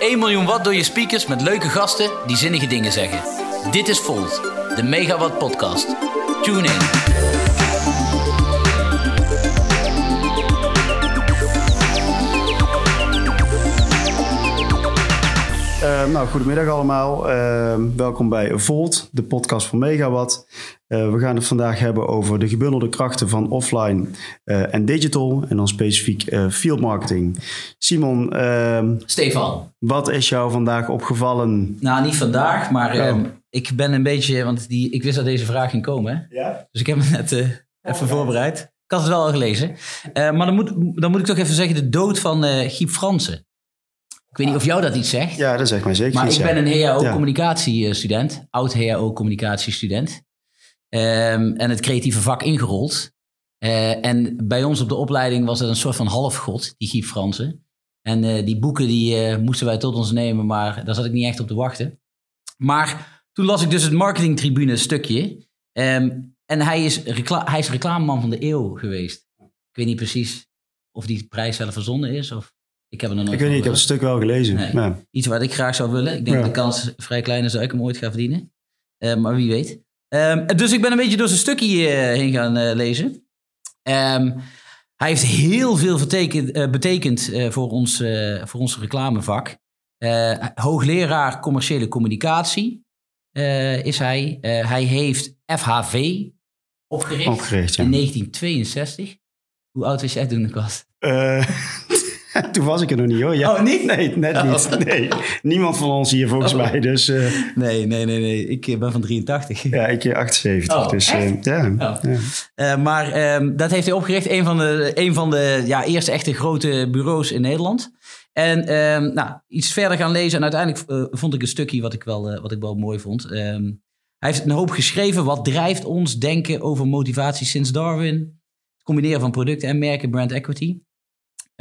1 miljoen watt door je speakers met leuke gasten die zinnige dingen zeggen. Dit is Volt, de Megawatt podcast. Tune in. Uh, nou, goedemiddag allemaal. Uh, welkom bij Volt, de podcast van Megawatt. Uh, we gaan het vandaag hebben over de gebundelde krachten van offline eh, en digital. En dan specifiek field marketing. Simon. Ehm, Stefan. Wat is jou vandaag opgevallen? Nou, niet vandaag, maar oh. Ehm, ik ben een beetje... Want die, ik wist dat deze vraag ging komen. Ja? Dus ik heb me net even voorbereid. Ik had het wel al gelezen. maar dan moet, dan moet ik toch even zeggen de dood van Giep Fransen. Ik weet niet of jou dat iets zegt. Ja, dat zegt mij zeker Maar ik ben een HAO-communicatiestudent, oud HAO-communicatiestudent. Um, en het creatieve vak ingerold. Uh, en bij ons op de opleiding was het een soort van halfgod, die Giep Fransen. En uh, die boeken die uh, moesten wij tot ons nemen, maar daar zat ik niet echt op te wachten. Maar toen las ik dus het marketingtribune stukje. Um, en hij is, hij is reclameman van de eeuw geweest. Ik weet niet precies of die prijs zelf verzonnen is of... Ik heb er nog nooit Ik weet niet, ik heb het stuk wel gelezen. Iets wat ik graag zou willen. Ik denk dat de kans vrij klein is dat ik hem ooit ga verdienen. Uh, maar wie weet. Um, dus ik ben een beetje door zijn stukje uh, heen gaan uh, lezen. Um, hij heeft heel veel betekend, betekend voor, ons, voor ons reclamevak. hoogleraar commerciële communicatie is hij. hij heeft FHV opgericht, opgericht ja. in 1962. Hoe oud was jij toen ik was? Toen was ik er nog niet hoor. Ja. Oh, niet? Nee, net oh. niet. Nee. Niemand van ons hier volgens oh. mij. Dus, uh... Nee, nee, nee, nee. Ik eh, ben van 83. Ja, ik 78. Oh, dus uh, ja. ja. Uh, maar um, dat heeft hij opgericht. Een van de, een van de ja, eerste echte grote bureaus in Nederland. En um, nou, iets verder gaan lezen. En uiteindelijk vond ik een stukje wat ik wel, wat ik wel mooi vond. Um, hij heeft een hoop geschreven. Wat drijft ons denken over motivatie sinds Darwin? Het combineren van producten en merken, brand equity.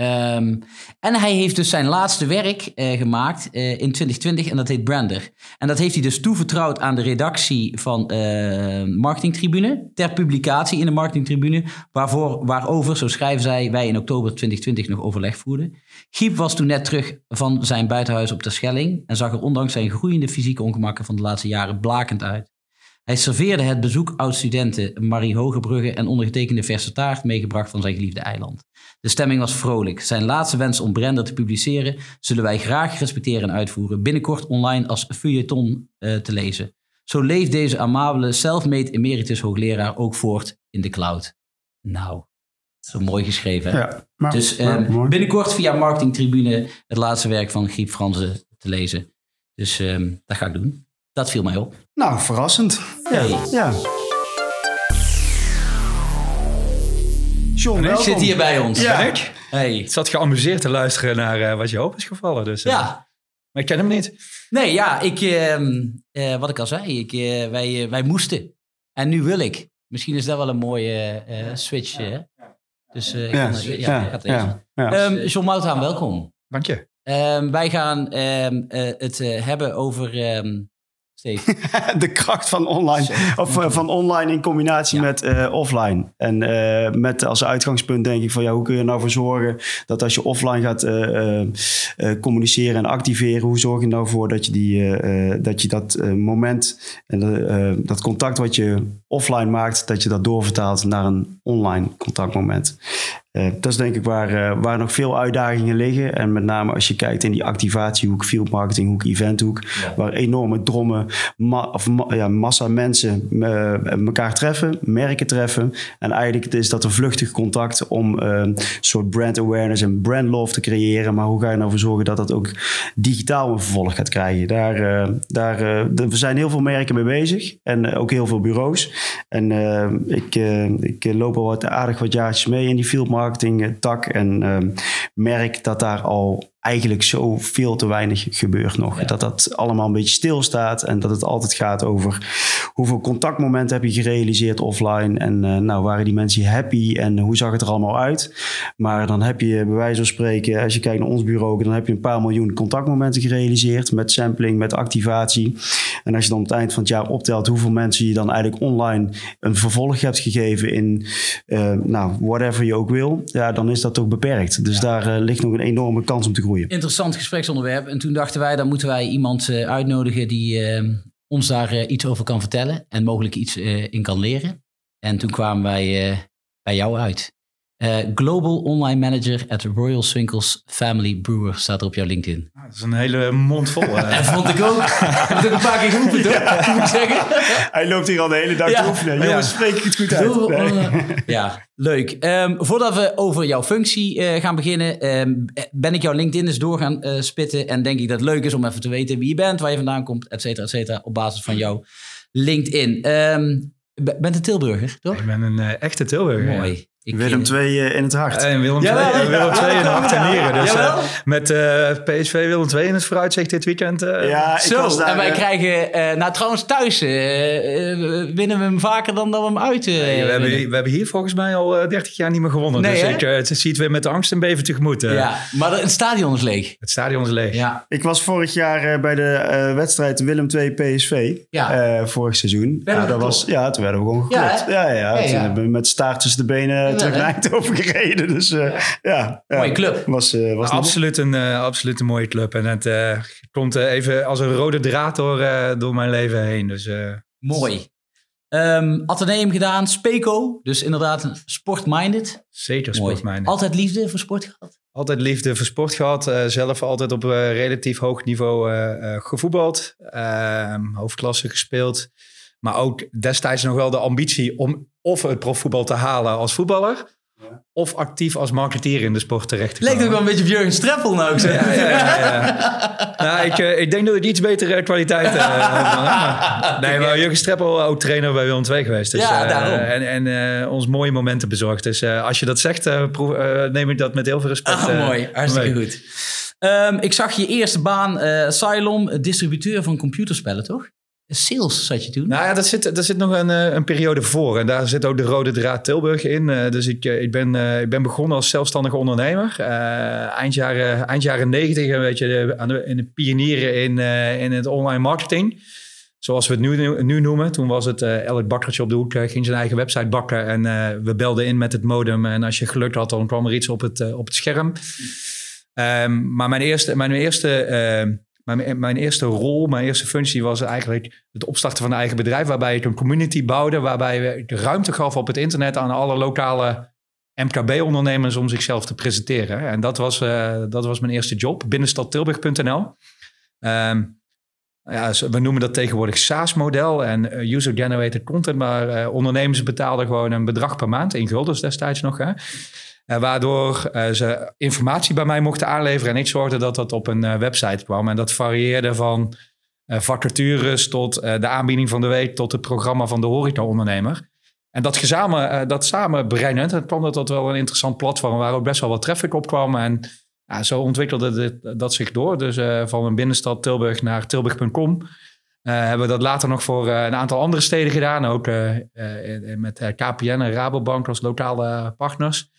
Um, en hij heeft dus zijn laatste werk uh, gemaakt uh, in 2020 en dat heet Brander. En dat heeft hij dus toevertrouwd aan de redactie van uh, Marketingtribune ter publicatie in de Marketingtribune, waarvoor, waarover, zo schrijven zij, wij in oktober 2020 nog overleg voerden. Giep was toen net terug van zijn buitenhuis op Terschelling en zag er ondanks zijn groeiende fysieke ongemakken van de laatste jaren blakend uit. Hij serveerde het bezoek oud-studenten Marie Hogebrugge en ondergetekende verse taart meegebracht van zijn geliefde eiland. De stemming was vrolijk. Zijn laatste wens om Brenda te publiceren zullen wij graag respecteren en uitvoeren. Binnenkort online als feuilleton uh, te lezen. Zo leeft deze amabele self-made emeritus hoogleraar ook voort in de cloud. Nou, zo mooi geschreven. Ja, maar, dus um, binnenkort via Marketing Tribune het laatste werk van Giep Franzen te lezen. Dus um, dat ga ik doen. Dat viel mij op. Nou, verrassend. Ja. ja. John, welkom. zit hier bij ons. Ja. Ik? Hey. Ik zat geamuseerd te luisteren naar uh, wat je hoop is gevallen. Dus, uh, ja. Maar ik ken hem niet. Nee, ja, ik, uh, wat ik al zei, ik, wij, wij moesten. En nu wil ik. Misschien is dat wel een mooie switch. Ja. Dus ik ja. Kan, ja, ja, ja. Um, John Mouthaan, welkom. Dank je. Um, wij gaan um, het hebben over de kracht van online, of uh, van online in combinatie met uh, offline. En uh, met als uitgangspunt denk ik van ja, hoe kun je er nou voor zorgen dat als je offline gaat communiceren en activeren, hoe zorg je nou voor dat je, die, dat, je dat moment en dat contact wat je offline maakt, dat je dat doorvertaalt naar een online contactmoment. Uh, dat is denk ik waar, uh, waar nog veel uitdagingen liggen. En met name als je kijkt in die activatiehoek, field marketinghoek, eventhoek, waar enorme drommen, ma of ma ja, massa mensen uh, elkaar treffen, merken treffen. En eigenlijk is dat een vluchtig contact om een soort brand awareness en brand love te creëren. Maar hoe ga je nou voor zorgen dat dat ook digitaal een vervolg gaat krijgen? Daar, daar, we zijn heel veel merken mee bezig en ook heel veel bureaus. En ik, ik loop al wat aardig wat jaartjes mee in die field marketing marketing eh, tak en ehm, merk dat daar al eigenlijk zo veel te weinig gebeurt nog. Dat dat allemaal een beetje stilstaat en dat het altijd gaat over hoeveel contactmomenten heb je gerealiseerd offline en uh, nou waren die mensen happy en hoe zag het er allemaal uit. Maar dan heb je bij wijze van spreken, als je kijkt naar ons bureau, dan heb je een paar miljoen contactmomenten gerealiseerd met sampling, met activatie. En als je dan op het eind van het jaar optelt hoeveel mensen je dan eigenlijk online een vervolg hebt gegeven in, uh, nou, whatever je ook wil, ja, dan is dat toch beperkt. Dus daar uh, ligt nog een enorme kans om te groeien Interessant gespreksonderwerp. En toen dachten wij, dan moeten wij iemand uitnodigen die ehm, ons daar iets over kan vertellen. En mogelijk iets in kan leren. En toen kwamen wij bij jou uit. Uh, Global Online Manager at Royal Swinkels Family Brewer staat er op jouw LinkedIn. Ah, dat is een hele mond vol. Uh. dat vond ik ook. heb ik ook een paar keer geroepen, toch? Moet ik zeggen. Hij loopt hier al de hele dag ja. te oefenen. Jongens, ja. spreek ik het goed uit. Ja, leuk. Um, voordat we over jouw functie gaan beginnen, um, ben ik jouw LinkedIn eens door gaan spitten. En denk ik dat het leuk is om even te weten wie je bent, waar je vandaan komt, et cetera, et cetera, op basis van jouw LinkedIn. Um, bent een Tilburger, toch? Ik ben een echte Tilburger. Mooi. Ik Willem II uh, in het hart. En Willem II, Willem II in het hart en nieren. Dus uh, met uh, PSV Willem II in het vooruitzicht dit weekend. ja, ik Zo, was daar, en wij krijgen... nou, trouwens thuis winnen we hem vaker dan dat we hem uit nee, we, hebben, we hebben hier volgens mij al 30 jaar niet meer gewonnen. Nee, dus ik, het ziet weer met de angst en beven tegemoet. Ja, maar het stadion is leeg. Het stadion is leeg. Ja. Ik was vorig jaar bij de wedstrijd Willem II PSV. Ja. vorig seizoen. Ja, dat was, ja, toen werden we gewoon geklopt. Ja, ja, ja, ja, Toen hebben we met staart tussen de benen naar Eindhoven gereden. Dus uh, ja. Mooie club. Was, uh, was absoluut, een, uh, absoluut een mooie club. En het komt even als een rode draad door, door mijn leven heen. Dus, Mooi. Um, Atheneum gedaan, Speco. Dus inderdaad sportminded. Zeker sportminded. Altijd liefde voor sport gehad? Altijd liefde voor sport gehad. Uh, zelf altijd op uh, relatief hoog niveau uh, gevoetbald. Ehm, hoofdklasse gespeeld. Maar ook destijds nog wel de ambitie om of het profvoetbal te halen als voetballer. Of actief als marketeer in de sport terecht te komen. Leek ook wel een beetje op Jurgen Streppel nou. Zeg. Ja, ja, ja, nou, ik, uh, ik denk dat ik iets betere kwaliteit uh, heb. Nee, maar Jurgen Streppel ook trainer bij Willem II geweest. Dus, ja, daarom. Uh, en en ons mooie momenten bezorgd. Dus als je dat zegt, proef, neem ik dat met heel veel respect. Ah, mooi. Hartstikke mee. goed. Um, ik zag je eerste baan, Cylon, distributeur van computerspellen, toch? Sales zat je toen? Nou ja, dat zit, daar zit nog een, eh, een periode voor. En daar zit ook de rode draad Tilburg in. Uh, dus ik, eh, ik, ben, ik ben begonnen als zelfstandige ondernemer. eind, jaren, eind jaren negentig een beetje aan de, in de pionieren in, in het online marketing. Zoals we het nu, nu noemen. Toen was het elk bakkertje op de hoek ging zijn eigen website bakken. En we belden in met het modem. En als je geluk had, dan kwam er iets op het, op het scherm. Um, maar mijn eerste, mijn eerste mijn, mijn eerste rol, mijn eerste functie was eigenlijk het opstarten van een eigen bedrijf. Waarbij ik een community bouwde. Waarbij de ruimte gaf op het internet aan alle lokale MKB-ondernemers om zichzelf te presenteren. En dat was, uh, dat was mijn eerste job, binnenstadtilburg.nl. Um, ehm, ja, we noemen dat tegenwoordig SaaS-model en uh, user-generated content. Maar uh, ondernemers betaalden gewoon een bedrag per maand, in guldens destijds nog. Hè. Uh, waardoor uh, ze informatie bij mij mochten aanleveren. En ik zorgde dat dat op een uh, website kwam. En dat varieerde van vacatures tot de aanbieding van de week... tot het programma van de horeca-ondernemer. En dat, gezamen, dat samenbrengend, het kwam dat tot wel een interessant platform... waar ook best wel wat traffic op kwam. En zo ontwikkelde dit, dat zich door. Dus van een binnenstad Tilburg naar tilburg.com... hebben we dat later nog voor een aantal andere steden gedaan. Ook met KPN en Rabobank als lokale partners.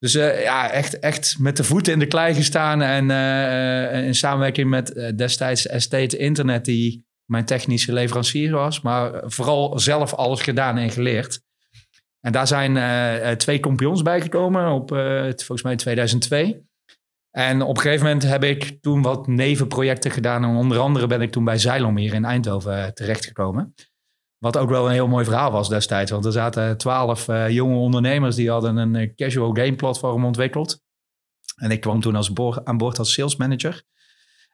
Dus uh, ja, echt, echt met de voeten in de klei gestaan. En uh, in samenwerking met destijds Estate Internet, die mijn technische leverancier was. Maar vooral zelf alles gedaan en geleerd. En daar zijn twee kompions bijgekomen op volgens mij 2002. En op een gegeven moment heb ik toen wat nevenprojecten gedaan. En onder andere ben ik toen bij Zeilom hier in Eindhoven terechtgekomen. Wat ook wel een heel mooi verhaal was destijds. Want er zaten twaalf uh, jonge ondernemers die hadden een uh, casual game platform ontwikkeld. En ik kwam toen als aan boord als sales manager.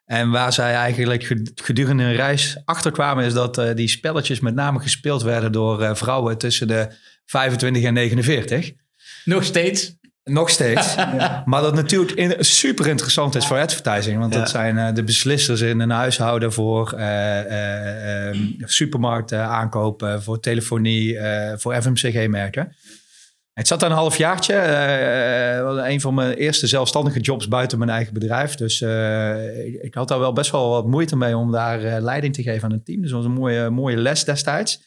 En waar zij eigenlijk gedurende een reis achterkwamen is dat uh, die spelletjes met name gespeeld werden door vrouwen tussen de 25 en 49. Nog steeds? Nog steeds. Maar dat natuurlijk super interessant is voor advertising. Want dat zijn uh, de beslissers in een huishouden voor uh, uh, supermarkten aankopen, voor telefonie, voor FMCG-merken. Het zat een halfjaartje. een van mijn eerste zelfstandige jobs buiten mijn eigen bedrijf. Dus ik, ik, had daar wel best wel wat moeite mee om daar leiding te geven aan een team. Dus dat was een mooie, mooie les destijds.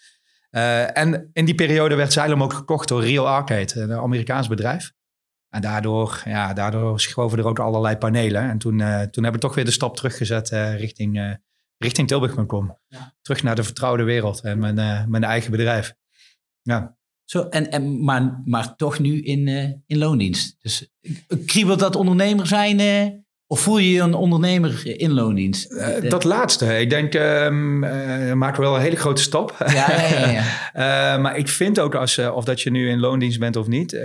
en in die periode werd Xylem ook gekocht door Real Arcade, een Amerikaans bedrijf. En daardoor, ja, daardoor schoven er ook allerlei panelen. En toen, uh, toen heb ik toch weer de stap teruggezet uh, richting, uh, richting Tilburg.com. Ja. Terug naar de vertrouwde wereld en mijn, mijn eigen bedrijf. Ja. Zo, en, en, maar, maar toch nu in, in loondienst. Dus kriebelt dat ondernemer zijn Of voel je je een ondernemer in loondienst? Uh, dat laatste. Ik denk, um, uh, maken we wel een hele grote stap. Ja, ja, ja. uh, maar ik vind ook, als, of dat je nu in loondienst bent of niet...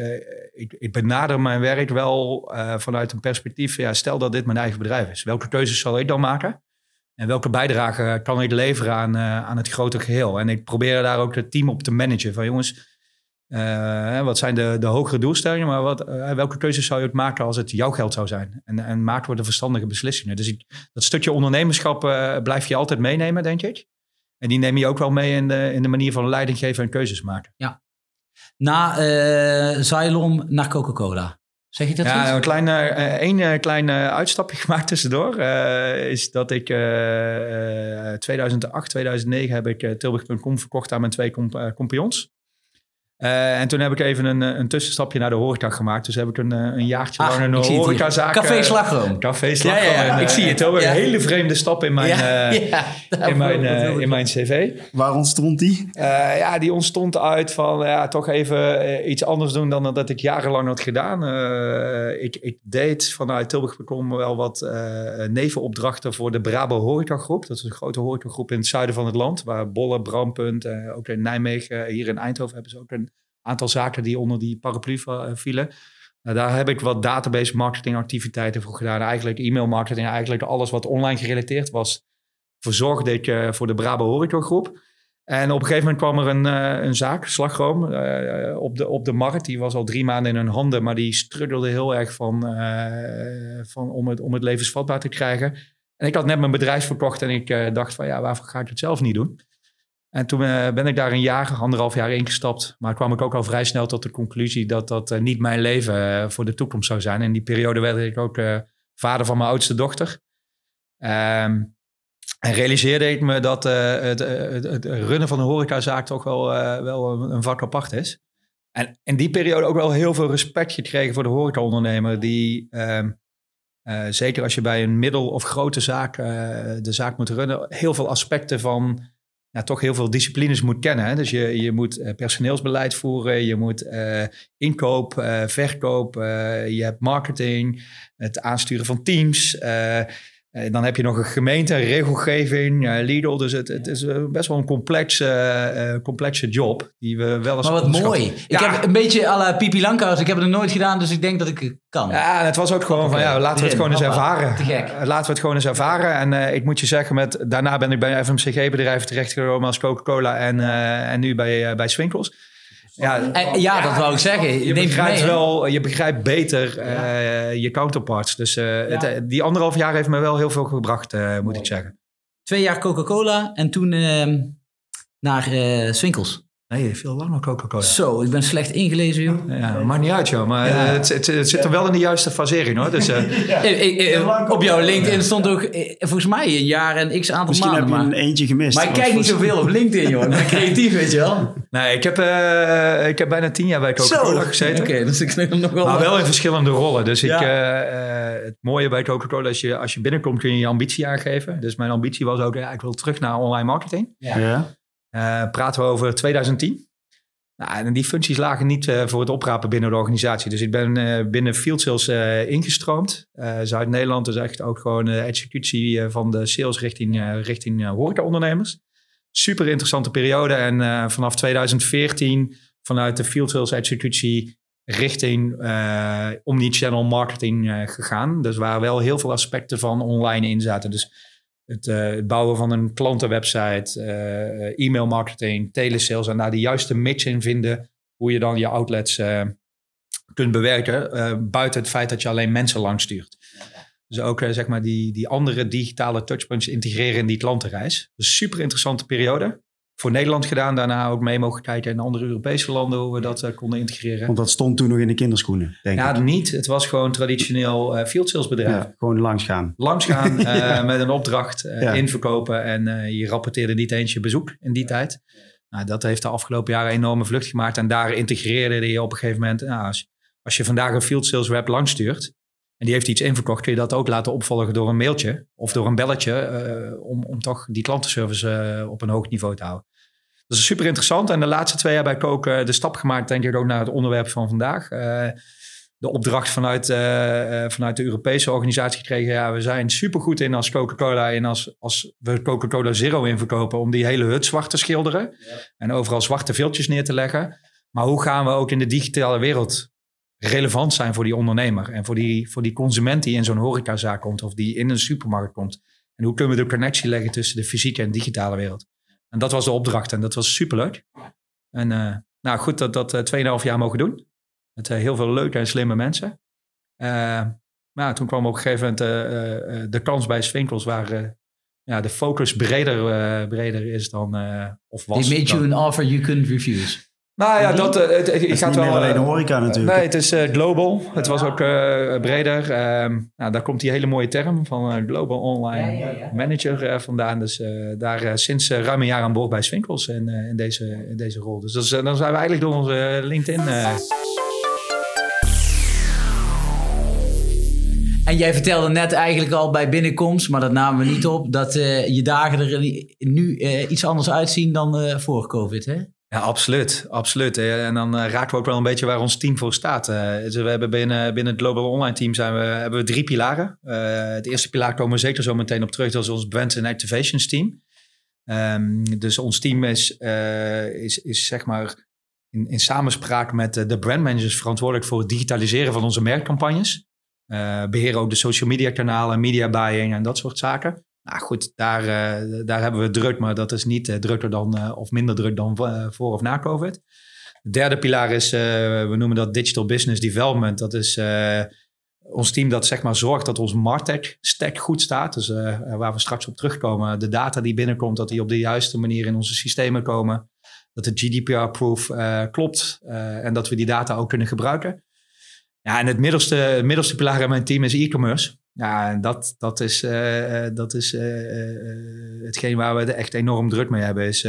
Ik, ik, benader mijn werk wel vanuit een perspectief... Ja, stel dat dit mijn eigen bedrijf is. Welke keuzes zal ik dan maken? En welke bijdrage kan ik leveren aan, aan het grote geheel? En ik probeer daar ook het team op te managen. Van jongens... Uh, wat zijn de, de hogere doelstellingen, maar wat, welke keuzes zou je het maken als het jouw geld zou zijn? En, en maken we de verstandige beslissingen. Dus ik, dat stukje ondernemerschap blijf je altijd meenemen, denk ik. En die neem je ook wel mee in de, in de manier van leiding geven en keuzes maken. Ja. Na Xylom naar Coca-Cola. Zeg je dat ja, goed? Een klein, één klein uitstapje gemaakt tussendoor. is dat ik 2008, 2009 heb ik Tilburg.com verkocht aan mijn twee comp compagnons. Uh, en toen heb ik even een, een tussenstapje naar de horeca gemaakt. Dus heb ik een, een jaartje Ach, lang een horecazaak... Café Slagroom. Café Slagroom. Ja, ja, ja. ik zie het ook. Een hele vreemde stap in mijn, uh, in mijn, uh, in mijn cv. Waar ontstond die? ja, die ontstond uit van ja, toch even iets anders doen dan dat ik jarenlang had gedaan. ik, ik deed vanuit Tilburg.com wel wat nevenopdrachten voor de Brabo Horeca Groep. Dat is een grote horecagroep in het zuiden van het land. Waar Bolle, Brandpunt, ook in Nijmegen, hier in Eindhoven hebben ze ook een aantal zaken die onder die paraplu eh, vielen. Nou, daar heb ik wat database marketing activiteiten voor gedaan. Eigenlijk e-mail marketing, eigenlijk alles wat online gerelateerd was, verzorgde ik uh, voor de Brabo Horeca Groep. En op een gegeven moment kwam er een, uh, een zaak, Slagroom, op, de, op de markt. Die was al drie maanden in hun handen, maar die struggelde heel erg van, van, om, het, om het levensvatbaar te krijgen. En ik had net mijn bedrijf verkocht en ik dacht van ja, waarvoor ga ik het zelf niet doen? En toen uh, ben ik daar een jaar, anderhalf jaar ingestapt. Maar kwam ik ook al vrij snel tot de conclusie dat dat uh, niet mijn leven uh, voor de toekomst zou zijn. In die periode werd ik ook vader van mijn oudste dochter. Um, en realiseerde ik me dat het, het, het, runnen van een horecazaak toch wel, wel een, een, vak apart is. En in die periode ook wel heel veel respect gekregen voor de horecaondernemer. Die, ehm, zeker als je bij een middel- of grote zaak de zaak moet runnen, heel veel aspecten van nou, toch heel veel disciplines moet kennen. Hè? Dus je, je moet uh, personeelsbeleid voeren, je moet uh, inkoop, uh, verkoop, je hebt marketing, het aansturen van teams. Dan heb je nog een gemeente, regelgeving, Lidl. Dus het, het is best wel een complexe, complexe job die we wel eens Maar wat mooi. Ik heb een beetje à la Pipi Langkous. Ik heb het nog nooit gedaan, dus ik denk dat ik het kan. Ja, het was ook gewoon van, ja, laten we het gewoon eens ervaren. Te gek. Laten we het gewoon eens ervaren. En ik moet je zeggen, met, daarna ben ik bij FMCG-bedrijven terechtgekomen als Coca-Cola en, en nu bij, bij Swinkels. Ja, ja, ja, dat wou ik zeggen. Je, begrijpt, mee, wel, je begrijpt beter ja. je counterparts. Dus het, die anderhalf jaar heeft me wel heel veel gebracht, moet ik zeggen. Twee jaar Coca-Cola en toen ehm, naar Swinkels. Nee, veel langer Coca-Cola. Zo, ik ben slecht ingelezen, joh. Ja, maakt niet uit, joh. Maar ja. het, het, het, zit er wel in de juiste fasering, hoor. Dus, uh, ja. ik, op jouw LinkedIn stond ook volgens mij een jaar en x aantal Misschien maanden. Misschien heb je een eentje gemist. Maar ik kijk niet zoveel op LinkedIn, joh. Ik ben creatief, weet je wel. Nee, ik heb, uh, ik heb bijna tien jaar bij Coca-Cola gezeten. Oké, okay, dus ik snap nog wel. Maar wel in verschillende rollen. Dus ik, uh, het mooie bij Coca-Cola is, je, als je binnenkomt kun je je ambitie aangeven. Dus mijn ambitie was ook, ja, ik wil terug naar online marketing. Ja. Praten we over 2010. Nou, en die functies lagen niet uh, voor het oprapen binnen de organisatie. Dus ik ben uh, binnen field sales uh, ingestroomd. Zuid-Nederland is echt ook gewoon de executie van de sales richting, richting horecaondernemers. Super interessante periode. En vanaf 2014 vanuit de field sales executie richting omnichannel marketing gegaan. Dus waar wel heel veel aspecten van online in zaten. Dus het, uh, het, bouwen van een klantenwebsite, uh, e-mail marketing, telesales en daar de juiste mix in vinden. Hoe je dan je outlets kunt bewerken. buiten het feit dat je alleen mensen langstuurt. Dus ook zeg maar die, die andere digitale touchpoints integreren in die klantenreis. Dus super interessante periode voor Nederland gedaan. Daarna ook mee mogen kijken in andere Europese landen hoe we dat uh, konden integreren. Want dat stond toen nog in de kinderschoenen, denk ja, ik. niet. Het was gewoon traditioneel uh, field sales bedrijf. Ja, gewoon langsgaan. Langsgaan uh, met een opdracht, ja. inverkopen en je rapporteerde niet eens je bezoek in die tijd. Nou, dat heeft de afgelopen jaren een enorme vlucht gemaakt. En daar integreerde je op een gegeven moment... Nou, als, als je vandaag een field sales rep langstuurt... En die heeft iets inverkocht, kun je dat ook laten opvolgen door een mailtje of door een belletje. Uh, om, om toch die klantenservice uh, op een hoog niveau te houden. Dat is super interessant. En de laatste twee jaar bij Koken de stap gemaakt, denk ik ook naar het onderwerp van vandaag. Uh, de opdracht vanuit, vanuit de Europese organisatie gekregen. Ja, we zijn supergoed in als Coca-Cola en als, als we Coca-Cola Zero inverkopen om die hele hut zwart te schilderen. En overal zwarte viltjes neer te leggen. Maar hoe gaan we ook in de digitale wereld relevant zijn voor die ondernemer en voor die, voor die consument die in zo'n horecazaak komt of die in een supermarkt komt? En hoe kunnen we de connectie leggen tussen de fysieke en digitale wereld? En dat was de opdracht en dat was superleuk. En uh, nou goed dat dat uh, 2,5 jaar mogen doen. Met uh, heel veel leuke en slimme mensen. maar toen kwam op een gegeven moment de kans bij Swinkels waar ja, de focus breder, breder is dan of was. They made you an offer you couldn't refuse. Nou ja, dat, uh, het, het, gaat wel. alleen horeca natuurlijk. Nee, het is uh, global. Het was ook uh, breder. Uh, nou, daar komt die hele mooie term van Global Online ja, ja, ja. Manager vandaan. Dus daar sinds ruim een jaar aan boord bij Swinkels in, in, deze, in deze rol. Dus dat is, dan zijn we eigenlijk door onze LinkedIn. En jij vertelde net eigenlijk al bij binnenkomst, maar dat namen we niet op, dat je dagen er nu iets anders uitzien dan voor COVID, hè? Absoluut. absoluut. En dan uh, raken we ook wel een beetje waar ons team voor staat. Uh, dus we hebben binnen, binnen het Global Online Team zijn we, hebben we drie pilaren. Uh, het eerste pilaar komen we zeker zo meteen op terug. Dat is ons Brand and Activations team. Um, dus ons team is, is, is zeg maar in, in samenspraak met de brandmanagers verantwoordelijk voor het digitaliseren van onze merkcampagnes. beheren ook de social media kanalen, media buying en dat soort zaken. Nou goed, daar, uh, daar hebben we druk, maar dat is niet uh, drukker dan uh, of minder druk dan voor of na COVID. De derde pilaar is, we noemen dat Digital Business Development. Dat is ons team dat zeg maar zorgt dat ons Martech stack goed staat. Dus waar we straks op terugkomen, de data die binnenkomt, dat die op de juiste manier in onze systemen komen. Dat de GDPR-proof klopt en dat we die data ook kunnen gebruiken. Ja, en het middelste, middelste pilaar in mijn team is e-commerce. Ja, en dat, dat is, uh, dat is uh, hetgeen waar we echt enorm druk mee hebben. Is,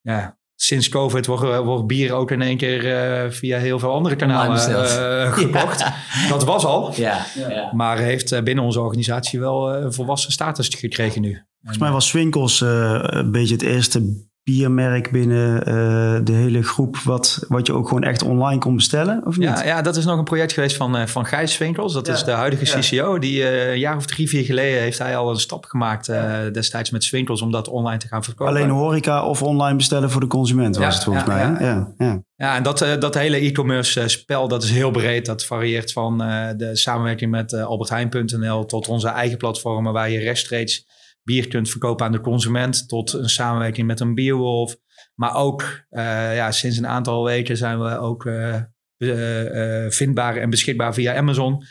ja, sinds COVID wordt, wordt, bier ook in één keer via heel veel andere kanalen gekocht. Dat was al. Ja, ja. Maar heeft binnen onze organisatie wel een volwassen status gekregen nu. Volgens mij was Swinkels een beetje het eerste biermerk binnen uh, de hele groep, wat, wat je ook gewoon echt online kon bestellen, of niet? Ja, ja dat is nog een project geweest van, uh, van Gijs Winkels. Dat is de huidige CCO. Die uh, een jaar of drie, vier geleden heeft hij al een stap gemaakt destijds met Swinkels om dat online te gaan verkopen. Alleen horeca of online bestellen voor de consument was het volgens mij. Ja, ja. ja. en dat, dat hele e-commerce spel, dat is heel breed. Dat varieert van de samenwerking met albertheijn.nl tot onze eigen platformen waar je rechtstreeks bier kunt verkopen aan de consument tot een samenwerking met een bierwolf. Maar ook uh, ja, sinds een aantal weken zijn we ook uh, uh, vindbaar en beschikbaar via Amazon.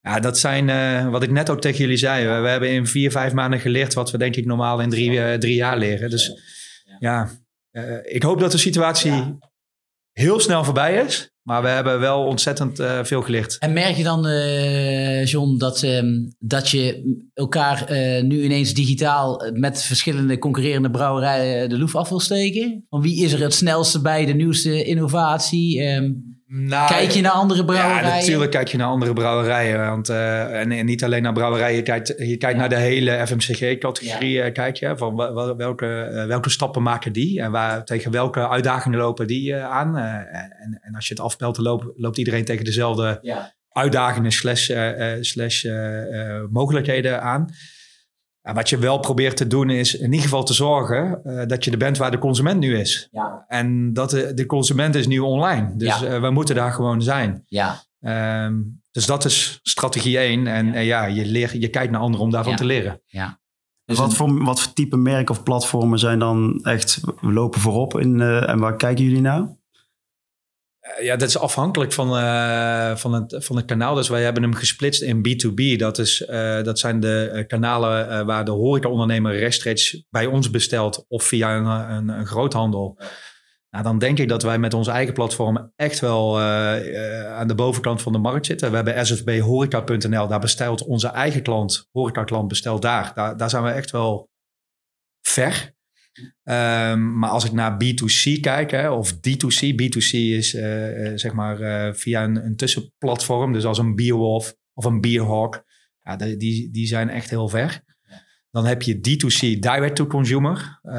Ja, dat zijn wat ik net ook tegen jullie zei. We, we, hebben in vier, vijf maanden geleerd wat we denk ik normaal in drie, drie jaar leren. Dus ja, ik hoop dat de situatie heel snel voorbij is. Maar we hebben wel ontzettend uh, veel geleerd. En merk je dan, uh, John, dat, uh, dat je elkaar uh, nu ineens digitaal met verschillende concurrerende brouwerijen de loef af wil steken? Van wie is er het snelste bij, de nieuwste innovatie? Ehm, nou, kijk je naar andere brouwerijen? Ja, natuurlijk kijk je naar andere brouwerijen. Want, uh, en, en, niet alleen naar brouwerijen, je kijkt, je kijkt ja. naar de hele FMCG-categorie. Ja. kijk je van welke, uh, welke stappen maken die en waar, tegen welke uitdagingen lopen die aan. en, en als je het afpelt, loopt, loopt iedereen tegen dezelfde uitdagingen slash, slash mogelijkheden aan. En wat je wel probeert te doen is in ieder geval te zorgen uh, dat je er bent waar de consument nu is. Ja. En dat de, de consument is nu online. Dus ja. uh, we moeten daar gewoon zijn. Ja. Um, dus dat is strategie 1. En ja, uh, ja je, leer, je kijkt naar anderen om daarvan ja. te leren. Ja. Dus wat, voor, wat voor type merk of platformen zijn dan echt, lopen voorop in, en waar kijken jullie naar? Eh, ja, dat is afhankelijk van, uh, van, het, van het kanaal. Dus wij hebben hem gesplitst in B2B. Dat, is, uh, dat zijn de kanalen uh, waar de horecaondernemer rechtstreeks bij ons bestelt of via een, een, een groothandel. Nou, dan denk ik dat wij met onze eigen platform echt wel aan de bovenkant van de markt zitten. We hebben sfbhoreca.nl, daar bestelt onze eigen klant, horecaklant bestelt daar. daar. Daar zijn we echt wel ver. Um, maar als ik naar B2C kijk, hè, of D2C, B2C is uh, zeg maar uh, via een, een, tussenplatform, dus als een Beerwolf of een Beerhawk, ja, die, die zijn echt heel ver. Dan heb je D2C, direct to consumer. Uh,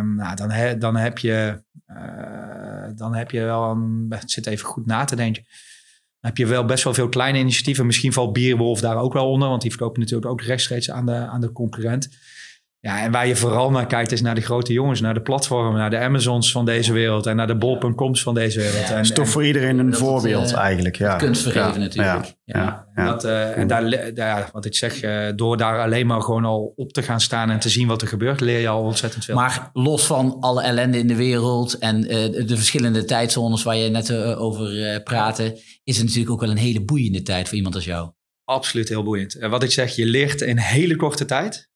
nou, dan, he, dan, heb je, dan heb je wel een, het zit even goed na te denken. heb je wel best wel veel kleine initiatieven. Misschien valt Bierwolf daar ook wel onder, want die verkopen natuurlijk ook rechtstreeks aan de, aan de concurrent. Ja, en waar je vooral naar kijkt is naar de grote jongens, naar de platformen, naar de Amazons van deze wereld en naar de bol.coms van deze wereld. Ja, en, is toch voor iedereen een voorbeeld eigenlijk. Ja. Kunstvergeven natuurlijk. Ja, En, dat, uh, en daar, daar, wat ik zeg, uh, door daar alleen maar gewoon al op te gaan staan en te zien wat er gebeurt, leer je al ontzettend veel. Maar los van alle ellende in de wereld en uh, de verschillende tijdzones waar je net over praatte, is het natuurlijk ook wel een hele boeiende tijd voor iemand als jou. Absoluut heel boeiend. wat ik zeg, je leert in hele korte tijd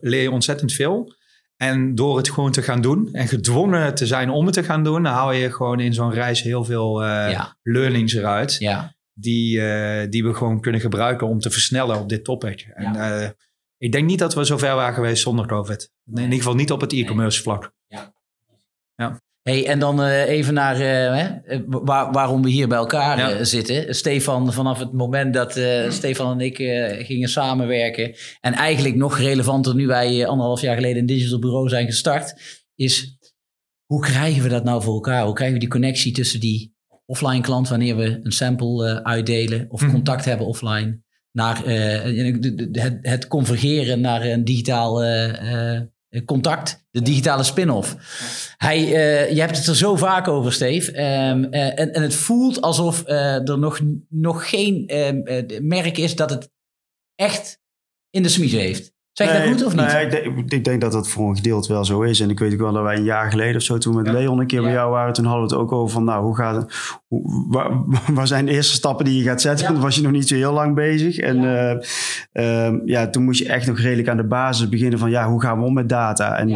leer je ontzettend veel. En door het gewoon te gaan doen en gedwongen te zijn om het te gaan doen, dan haal je gewoon in zo'n reis heel veel uh, learnings eruit. Ja. Die, uh, die we gewoon kunnen gebruiken om te versnellen op dit topic. En ja. uh, ik denk niet dat we zo ver waren geweest zonder COVID. In ieder geval niet op het e-commerce vlak. Ja. Hey, en dan uh, even naar uh, waar, waarom we hier bij elkaar ja. uh, zitten. Stefan, vanaf het moment dat Stefan en ik gingen samenwerken... en eigenlijk nog relevanter nu wij anderhalf jaar geleden een digital bureau zijn gestart... is hoe krijgen we dat nou voor elkaar? Hoe krijgen we die connectie tussen die offline klant... wanneer we een sample uitdelen of contact hebben offline... naar het, het, convergeren naar een digitaal contact, de digitale spin-off. Hij, uh, je hebt het er zo vaak over, Steve. Um, uh, en, en het voelt alsof er nog, nog geen merk is dat het echt in de smiezen heeft. Zeg nee, dat goed of niet? Nee, ik denk, ik, denk, dat dat voor een gedeelte wel zo is. En ik weet ook wel dat wij een jaar geleden of zo, toen met Leon een keer bij jou waren, toen hadden we het ook over van, nou, hoe gaat het? Hoe, waar, waar, zijn de eerste stappen die je gaat zetten? Toen was je nog niet zo heel lang bezig. En ja. Uh, ja, toen moest je echt nog redelijk aan de basis beginnen van, ja, hoe gaan we om met data? En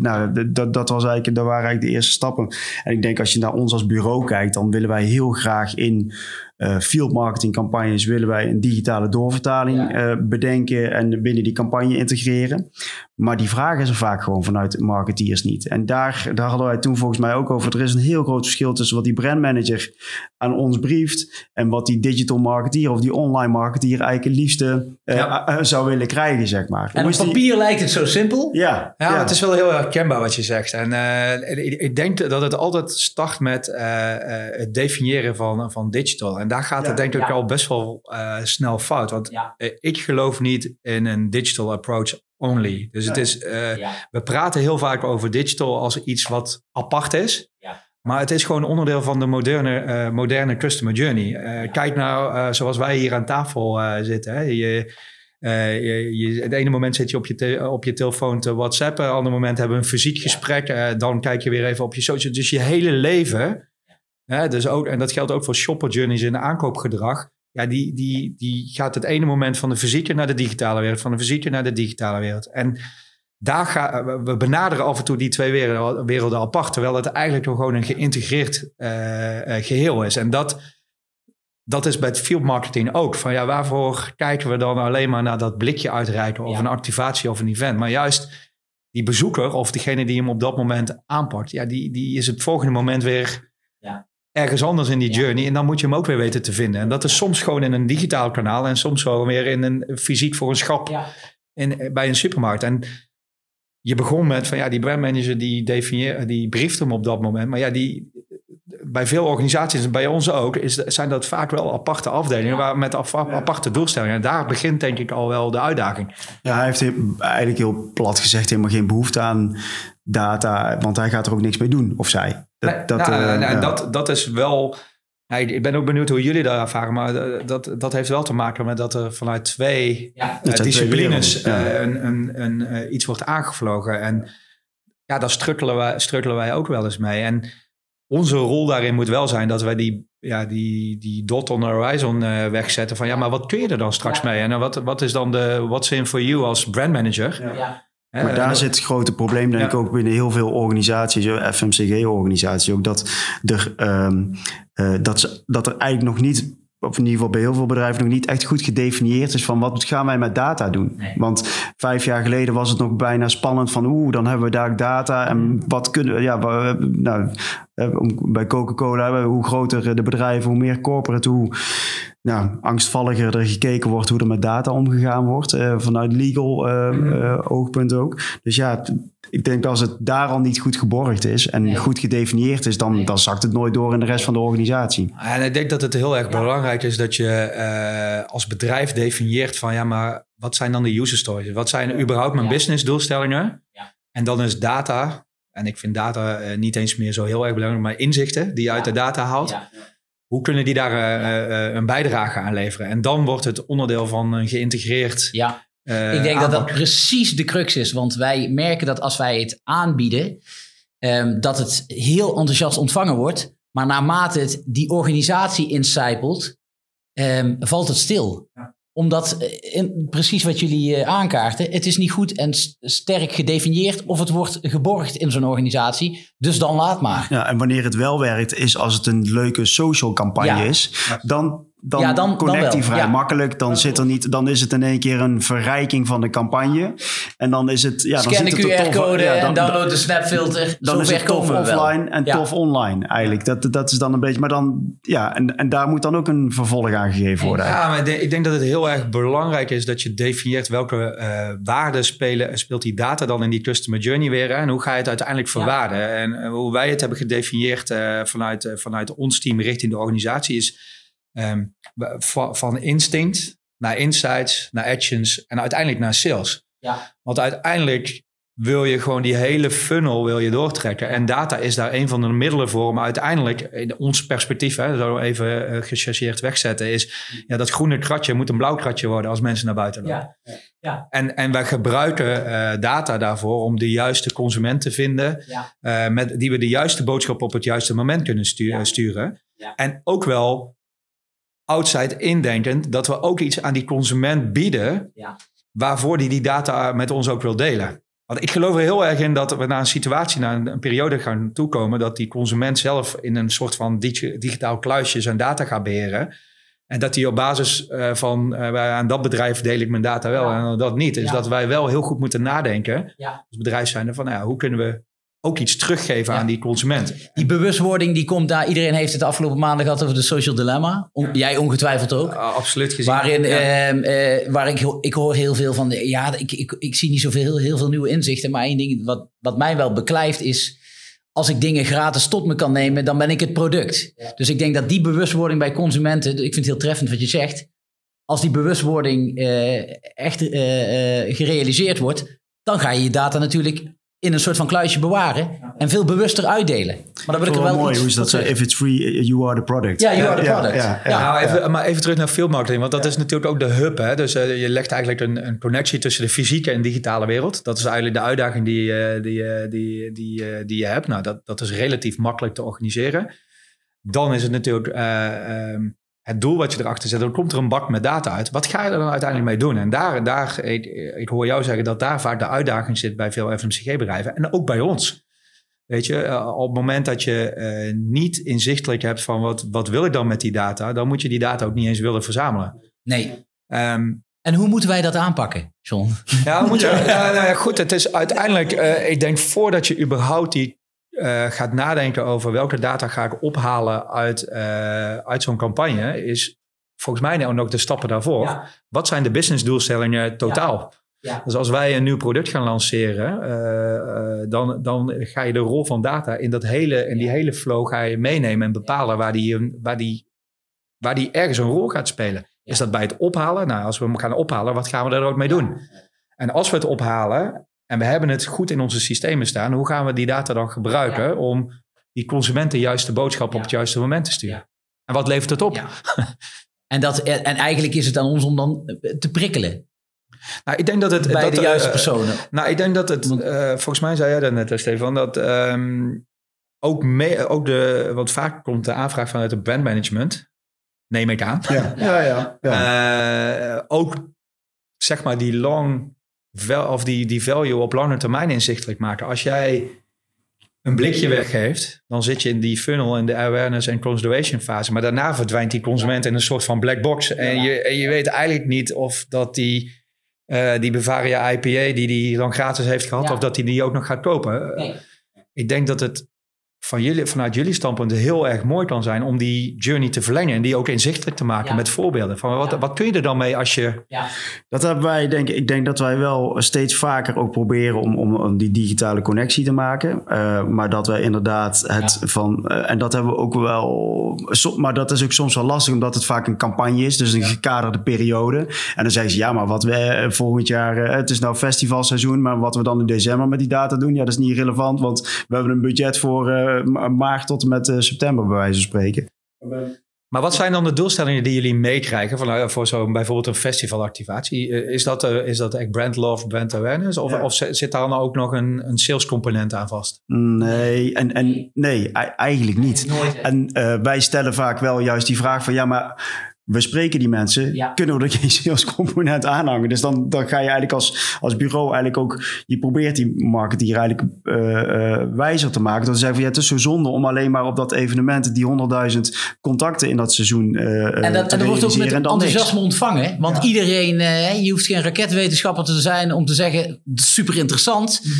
nou, dat, dat was eigenlijk, dat waren eigenlijk de eerste stappen. En ik denk als je naar ons als bureau kijkt, dan willen wij heel graag in uh, field marketing campagnes willen wij een digitale doorvertaling ja. uh, bedenken en binnen die campagne integreren. Maar die vraag is er vaak gewoon vanuit marketeers niet. En daar, daar hadden wij toen volgens mij ook over. Er is een heel groot verschil tussen wat die brandmanager aan ons brieft en wat die digital marketeer of die online marketeer eigenlijk het liefste uh, ja. zou willen krijgen, zeg maar. En op papier die... lijkt het zo simpel. Ja, ja, ja, het is wel heel herkenbaar wat je zegt. En ik, ik, denk dat het altijd start met het definiëren van, van digital. En daar gaat het denk ik al best wel snel fout. Want ik geloof niet in een digital approach only. Dus het is, uh, we praten heel vaak over digital als iets wat apart is. Maar het is gewoon onderdeel van de moderne, uh, moderne customer journey. Uh, kijk nou, zoals wij hier aan tafel zitten. Hè. Je, je, je, het ene moment zit je op je, op je telefoon te whatsappen. Het andere moment hebben we een fysiek gesprek. dan kijk je weer even op je social. Dus je hele leven. Hè, dus ook, en dat geldt ook voor shopper journeys in aankoopgedrag ja, die, die, die gaat het ene moment van de fysieke naar de digitale wereld, van de fysieke naar de digitale wereld. En daar gaan we benaderen af en toe die twee werelden, werelden apart, terwijl het eigenlijk gewoon een geïntegreerd uh, geheel is. En dat, dat is bij het field marketing ook. Van ja, waarvoor kijken we dan alleen maar naar dat blikje uitreiken of een activatie of een event? Maar juist die bezoeker of degene die hem op dat moment aanpakt, ja, die, die is het volgende moment weer ergens anders in die journey. En dan moet je hem ook weer weten te vinden. En dat is soms gewoon in een digitaal kanaal en soms gewoon weer in een fysiek voor een schap ja. in, bij een supermarkt. En je begon met van ja, die brandmanager die definieert, die brieft hem op dat moment. Maar ja, die, bij veel organisaties en bij ons ook, is, zijn dat vaak wel aparte afdelingen waar, met aparte doelstellingen. En daar begint denk ik al wel de uitdaging. Ja, hij heeft eigenlijk heel plat gezegd helemaal geen behoefte aan data, want hij gaat er ook niks mee doen, of zij. Dat, dat, nou, uh, dat, dat is wel. ik ben ook benieuwd hoe jullie dat ervaren, maar eh, dat, dat heeft wel te maken met dat er vanuit twee ja. uh, disciplines ja. een, een, een, iets wordt aangevlogen. En ja, daar strukkelen wij, strukkelen wij ook wel eens mee. En onze rol daarin moet wel zijn dat wij die, ja, die, die dot on the horizon wegzetten. Van ja, maar wat kun je er dan straks mee? En wat, wat is dan de what's in for you als brandmanager? Ja. Maar daar zit het grote probleem, denk ik, ook binnen heel veel organisaties, FMCG-organisaties, ook dat er, um, uh, dat, ze, dat er eigenlijk nog niet of in ieder geval bij heel veel bedrijven nog niet echt goed gedefinieerd is van wat gaan wij met data doen. Nee. Want vijf jaar geleden was het nog bijna spannend van oeh, dan hebben we daar data en wat kunnen we, ja, nou, bij Coca-Cola, hoe groter de bedrijven, hoe meer corporate, hoe nou, angstvalliger er gekeken wordt hoe er met data omgegaan wordt. vanuit legal uh, oogpunt ook. Dus ja, ik denk als het daar al niet goed geborgd is en goed gedefinieerd is, dan, dan zakt het nooit door in de rest van de organisatie. En ik denk dat het heel erg belangrijk is dat je uh, als bedrijf definieert van ja, maar wat zijn dan de user stories? Wat zijn überhaupt mijn business doelstellingen? En dan is data, en ik vind data uh, niet eens meer zo heel erg belangrijk, maar inzichten die je uit de data haalt. Hoe kunnen die daar uh, een bijdrage aan leveren? En dan wordt het onderdeel van een geïntegreerd ja. Uh, ik denk dat dat precies de crux is. Want wij merken dat als wij het aanbieden, um, dat het heel enthousiast ontvangen wordt. Maar naarmate het die organisatie incijpelt, um, valt het stil. Ja omdat, eh, in, precies wat jullie uh, aankaarten, het is niet goed en sterk gedefinieerd of het wordt geborgd in zo'n organisatie. Dus dan laat maar. Ja, en wanneer het wel werkt, is als het een leuke social campagne is, dan dan, ja, dan connect hij vrij makkelijk. Dan, zit er niet, dan is het in één keer een verrijking van de campagne. En dan is het... Ja, Scan dan de QR-code ja, en download de snapfilter. Dan is het tof offline en tof online eigenlijk. Dat, dat is dan een beetje... Maar dan... Ja, en, en daar moet dan ook een vervolg aan gegeven worden. Ja, maar ik denk dat het heel erg belangrijk is dat je definieert welke uh, waarden spelen, speelt die data dan in die customer journey weer. Hè? En hoe ga je het uiteindelijk verwaarden? En uh, hoe wij het hebben gedefinieerd uh, vanuit, vanuit ons team richting de organisatie is Um, van instinct naar insights, naar actions en uiteindelijk naar sales. Ja. Want uiteindelijk wil je gewoon die hele funnel wil je doortrekken. En data is daar een van de middelen voor om uiteindelijk, in ons perspectief, hè, zo even uh, gechargeerd wegzetten, is ja, dat groene kratje moet een blauw kratje worden als mensen naar buiten lopen. Ja. Ja. En, en wij gebruiken uh, data daarvoor om de juiste consument te vinden, ja. uh, met, die we de juiste boodschap op het juiste moment kunnen sturen. En ook wel outside indenkend dat we ook iets aan die consument bieden ja. waarvoor die die data met ons ook wil delen. Want ik geloof er heel erg in dat we naar een situatie, naar een, periode gaan toekomen dat die consument zelf in een soort van digitaal kluisje zijn data gaat beheren. En dat die op basis uh, van uh, aan dat bedrijf deel ik mijn data wel en dat niet. Dus dat wij wel heel goed moeten nadenken als bedrijf zijn van nou ja, hoe kunnen we ook iets teruggeven aan die consument. Die bewustwording die komt daar. Iedereen heeft het de afgelopen maanden gehad over de social dilemma. Jij ongetwijfeld ook. absoluut gezien. Waarin, ehm, eh, waar ik, ik hoor heel veel van. Ja, ik, ik, ik zie niet zoveel heel, heel veel nieuwe inzichten. Maar één ding wat, wat mij wel beklijft is. Als ik dingen gratis tot me kan nemen, dan ben ik het product. Dus ik denk dat die bewustwording bij consumenten. Ik vind het heel treffend wat je zegt. Als die bewustwording uh, echt uh, gerealiseerd wordt, dan ga je je data natuurlijk in een soort van kluisje bewaren en veel bewuster uitdelen. Maar dan wil ik er wel mooi hoe is dat zo? If it's free, you are the product. Ja, you are the product. Ja, ja, nou, even, maar even terug naar filmmarketing, want dat is natuurlijk ook de hub. Hè? Dus uh, je legt eigenlijk een, een, connectie tussen de fysieke en digitale wereld. Dat is eigenlijk de uitdaging die, uh, die, uh, die, die, die je hebt. Nou, dat, dat is relatief makkelijk te organiseren. Dan is het natuurlijk ehm, het doel wat je erachter zet, dan komt er een bak met data uit. Wat ga je er dan uiteindelijk mee doen? En daar, daar ik, ik hoor jou zeggen dat daar vaak de uitdaging zit bij veel FMCG-bedrijven en ook bij ons. Weet je, eh, op het moment dat je uh, niet inzichtelijk hebt van wat, wat wil ik dan met die data, dan moet je die data ook niet eens willen verzamelen. Nee. Um, en hoe moeten wij dat aanpakken, John? Ja, moet je, ja, nou ja, goed. Het is uiteindelijk, uh, ik denk voordat je überhaupt die uh, gaat nadenken over welke data ga ik ophalen uit, uh, uit zo'n campagne, is volgens mij nou ook de stappen daarvoor. Wat zijn de businessdoelstellingen totaal? Ja. Dus als wij een nieuw product gaan lanceren, uh, dan, dan ga je de rol van data in, dat hele, in die hele flow ga je meenemen en bepalen waar die, waar, die, waar die ergens een rol gaat spelen. Is dat bij het ophalen? Nou, als we hem gaan ophalen, wat gaan we er ook mee doen? En als we het ophalen en we hebben het goed in onze systemen staan. Hoe gaan we die data dan gebruiken om die consument de juiste boodschap op het juiste moment te sturen? En wat levert het op? en, dat, en eigenlijk is het aan ons om dan te prikkelen. Nou, ik denk dat het. Bij dat, de juiste personen. nou, ik denk dat het. Uh, volgens mij zei jij dat net, Stefan, dat um, ook, mee, ook de. Want vaak komt de aanvraag vanuit het brandmanagement. Neem ik aan. Ja, ja, ja. ja. Uh, ook zeg maar die long of die, die value op lange termijn inzichtelijk maken. Als jij een blikje weggeeft, dan zit je in die funnel in de awareness en consideration fase. Maar daarna verdwijnt die consument in een soort van black box. En, je, en je weet eigenlijk niet of dat die, uh, die Bavaria IPA die die dan gratis heeft gehad, of dat hij die, die ook nog gaat kopen. Nee. ik denk dat het van jullie, vanuit jullie standpunt heel erg mooi kan zijn om die journey te verlengen en die ook inzichtelijk te maken Ja. met voorbeelden. Van wat, Ja. wat kun je er dan mee als je. Ja. Dat hebben wij, denk ik. Ik denk dat wij wel steeds vaker ook proberen om, om, om die digitale connectie te maken. Eh, maar dat wij inderdaad het Ja. van. eh, en dat hebben we ook wel. so- maar dat is ook soms wel lastig, omdat het vaak een campagne is. Dus een gekaderde periode. En dan zeggen ze ja, maar wat we eh, volgend jaar. het is nou festivalseizoen. Maar wat we dan in december met die data doen, ja, dat is niet relevant. Want we hebben een budget voor eh, maart tot en met eh, september, bij wijze van spreken. Maar wat zijn dan de doelstellingen die jullie meekrijgen van, eh, voor zo'n bijvoorbeeld een festivalactivatie? Eh, Is dat, eh, is dat echt brand love, brand awareness? Of, Ja. of zit daar dan ook nog een, een sales component aan vast? Nee, en, en nee, eigenlijk niet. En eh, wij stellen vaak wel juist die vraag van ja, maar we spreken die mensen, Ja. kunnen we er geen salescomponent aanhangen? Dus dan, dan ga je eigenlijk als, als bureau eigenlijk ook, je probeert die marketeer eigenlijk eh, eh, wijzer te maken. Dat ze zeggen van ja, het is zo zonde om alleen maar op dat evenement die 100.000 contacten in dat seizoen eh En dat, te en dat wordt ook met dan niks. enthousiasme ontvangen. Want iedereen, je hoeft geen raketwetenschapper te zijn om te zeggen, "Dat is super interessant. Mhm.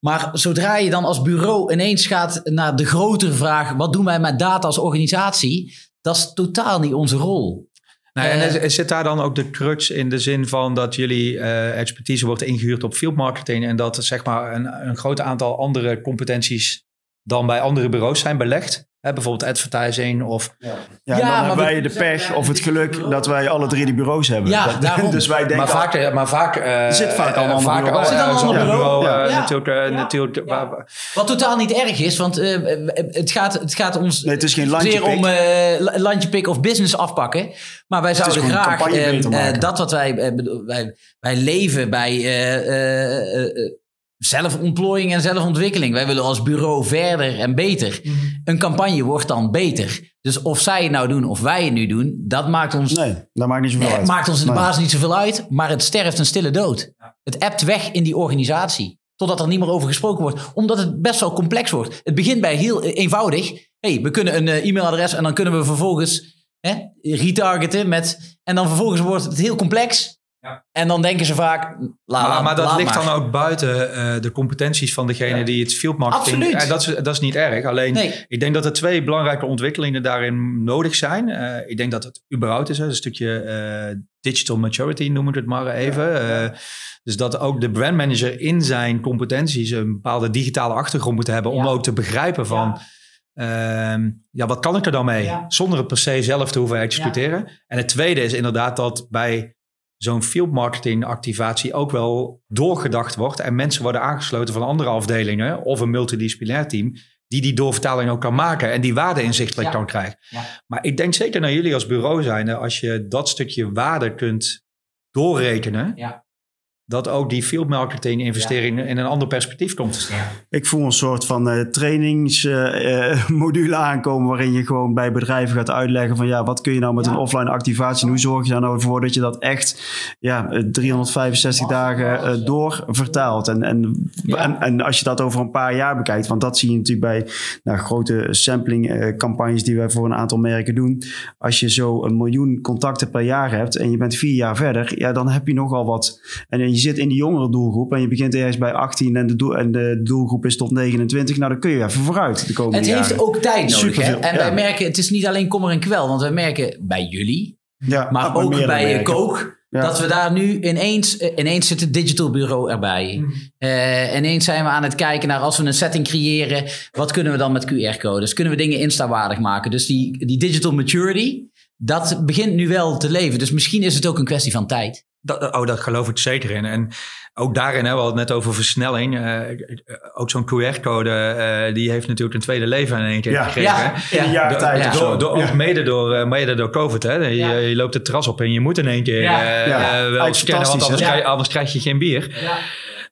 Maar zodra je dan als bureau ineens gaat naar de grotere vraag, wat doen wij met data als organisatie? Dat is totaal niet onze rol. Nou, en Eh, zit daar dan ook de crux in de zin van dat jullie eh, expertise wordt ingehuurd op field marketing en dat zeg maar een, een groot aantal andere competenties dan bij andere bureaus zijn belegd? Hè, bijvoorbeeld advertising of... Ja, Ja, en dan maar hebben we- wij de pech of het geluk dat wij alle drie die bureaus hebben. Ja, Dat- daarom. dus wij denken Maar vaak, eh, maar vaak, eh, zit vaak al een eh, ander vaak bureau al- bij. Zit al een ander bureau, ja. Natuurlijk, Ja. natuurlijk Ja. waar- Wat totaal niet erg is, want eh, het, gaat, het gaat ons Nee, het is geen landje om eh, la- landje pik of business afpakken. Maar wij zouden graag dat wat wij, wij, wij leven bij eh, eh, eh, eh, zelfontplooiing en zelfontwikkeling. Wij willen als bureau verder en beter. Een campagne wordt dan beter. Dus of zij het nou doen of wij het nu doen, dat maakt ons Nee, dat maakt niet zoveel Nee, uit. het maakt ons in de Nee. basis niet zoveel uit, maar het sterft een stille dood. Het ebt weg in die organisatie. Totdat er niet meer over gesproken wordt. Omdat het best wel complex wordt. Het begint bij heel eenvoudig. hey, we kunnen een eh, e-mailadres en dan kunnen we vervolgens hè, retargeten met... En dan vervolgens wordt het heel complex. Ja. En dan denken ze vaak... Laat, maar, maar dat laat ligt maar. dan ook buiten eh, de competenties van degene Ja. die het field marketing... Absoluut. En dat, is, dat is niet erg. Alleen, Nee. ik denk dat er twee belangrijke ontwikkelingen daarin nodig zijn. Eh, ik denk dat het überhaupt is, hè, een stukje eh, digital maturity noemen we het maar even. Eh, dus dat ook de brandmanager in zijn competenties een bepaalde digitale achtergrond moet hebben... om ook te begrijpen van... ehm, ja, wat kan ik er dan mee? Ja. Zonder het per se zelf te hoeven executeren. En het tweede is inderdaad dat bij zo'n field marketing activatie ook wel doorgedacht wordt. En mensen worden aangesloten van andere afdelingen of een multidisciplinair team. Die die doorvertaling ook kan maken en die waarde inzichtelijk Ja. kan krijgen. Ja. Maar ik denk zeker naar jullie als bureau zijnde, als je dat stukje waarde kunt doorrekenen. Ja. Dat ook die field marketing investering in een ander perspectief komt te staan. Ik voel een soort van eh trainingsmodule aankomen waarin je gewoon bij bedrijven gaat uitleggen van ja, wat kun je nou met Ja. een offline activatie? en Hoe zorg je daar nou voor dat je dat echt ja, eh, 365 dagen eh, door vertaalt? En, en, Ja. en, en als je dat over een paar jaar bekijkt, want dat zie je natuurlijk bij nou, grote sampling eh, campagnes die wij voor een aantal merken doen. Als je zo een miljoen contacten per jaar hebt en je bent vier jaar verder, ja, dan heb je nogal wat. En je zit in die jongere doelgroep en je begint ergens bij 18 en de, doel, en de doelgroep is tot 29. Nou, dan kun je even vooruit de komende Het jaren. heeft ook tijd nodig. Hè? En ja. wij merken, het is niet alleen kommer en kwel. Want wij merken bij jullie, ja, maar bij ook bij merken. Kook... Ja. Dat we daar nu ineens, eh, ineens zit het digital bureau erbij. Mhm. Eh, ineens zijn we aan het kijken naar als we een setting creëren, wat kunnen we dan met QR-codes? Kunnen we dingen instawaardig maken? Dus die, die digital maturity, dat begint nu wel te leven. Dus misschien is het ook een kwestie van tijd. Dat, oh, dat geloof ik zeker in. En ook daarin, hè, we hadden het net over versnelling. eh, ook zo'n QR-code, eh, die heeft natuurlijk een tweede leven in één keer Ja. gekregen. Ja, Ja. tijd Ja. of zo. Door, door, Ja. Ook mede door, eh, mede door COVID. Hè. Je, Ja. je loopt het terras op en je moet in één keer Ja. eh, Ja. eh, wel scannen, want anders, krijg, je- anders krijg je geen bier. Ja.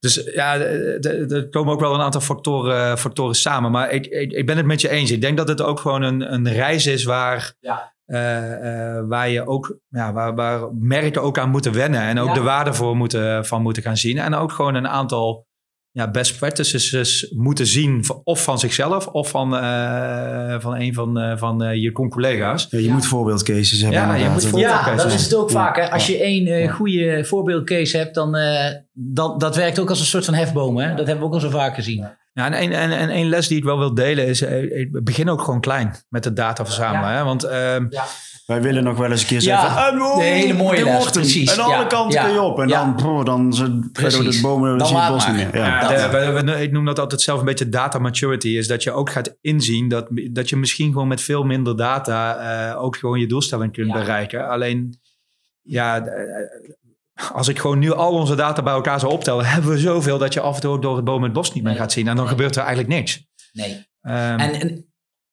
Dus ja, er komen ook wel een aantal factoren, factoren samen. Maar ik, ik, ik ben het met je eens. Ik denk dat het ook gewoon een, een reis is waar, Ja. Eh, eh, waar, je ook, ja, waar, waar merken ook aan moeten wennen. En ook Ja. de waarde voor moeten, van moeten gaan zien. En ook gewoon een aantal ja, best practices moeten zien. Of van zichzelf of van, eh, van een van, eh, van eh, je collega's. Ja, je Ja. moet voorbeeldcases hebben. Ja, je moet Ja, Voorbeeldcases. dat is het ook Ja. vaak. Hè? Als je één goede voorbeeldcase hebt, dan uh, dat, dat werkt ook als een soort van hefboom. Hè? Dat hebben we ook al zo vaak gezien. Ja, Ja, en, een, en, en één les die ik wel wil delen is, eh, ik begin ook gewoon klein met de data verzamelen. Hè? Want ehm, Ja. Wij willen nog wel eens een keer Ja, zeggen... "Ah, wow, de hele mooie les, precies. En alle Ja, kanten ja, kun je op. En ja. dan, bro, dan verder de bomen, dan Dan zie je het bos niet meer. Ja. Ja, de- we- we- ik noem dat altijd zelf een beetje data maturity. Is dat je ook gaat inzien dat, dat je misschien gewoon met veel minder data eh, ook gewoon je doelstelling kunt Ja. bereiken. Alleen, ja, eh, als ik gewoon nu al onze data bij elkaar zou optellen, hebben we zoveel dat je af en toe ook door het boom het bos niet meer Nee. gaat zien. En dan Nee. gebeurt er eigenlijk niks. Nee. Ehm, En, en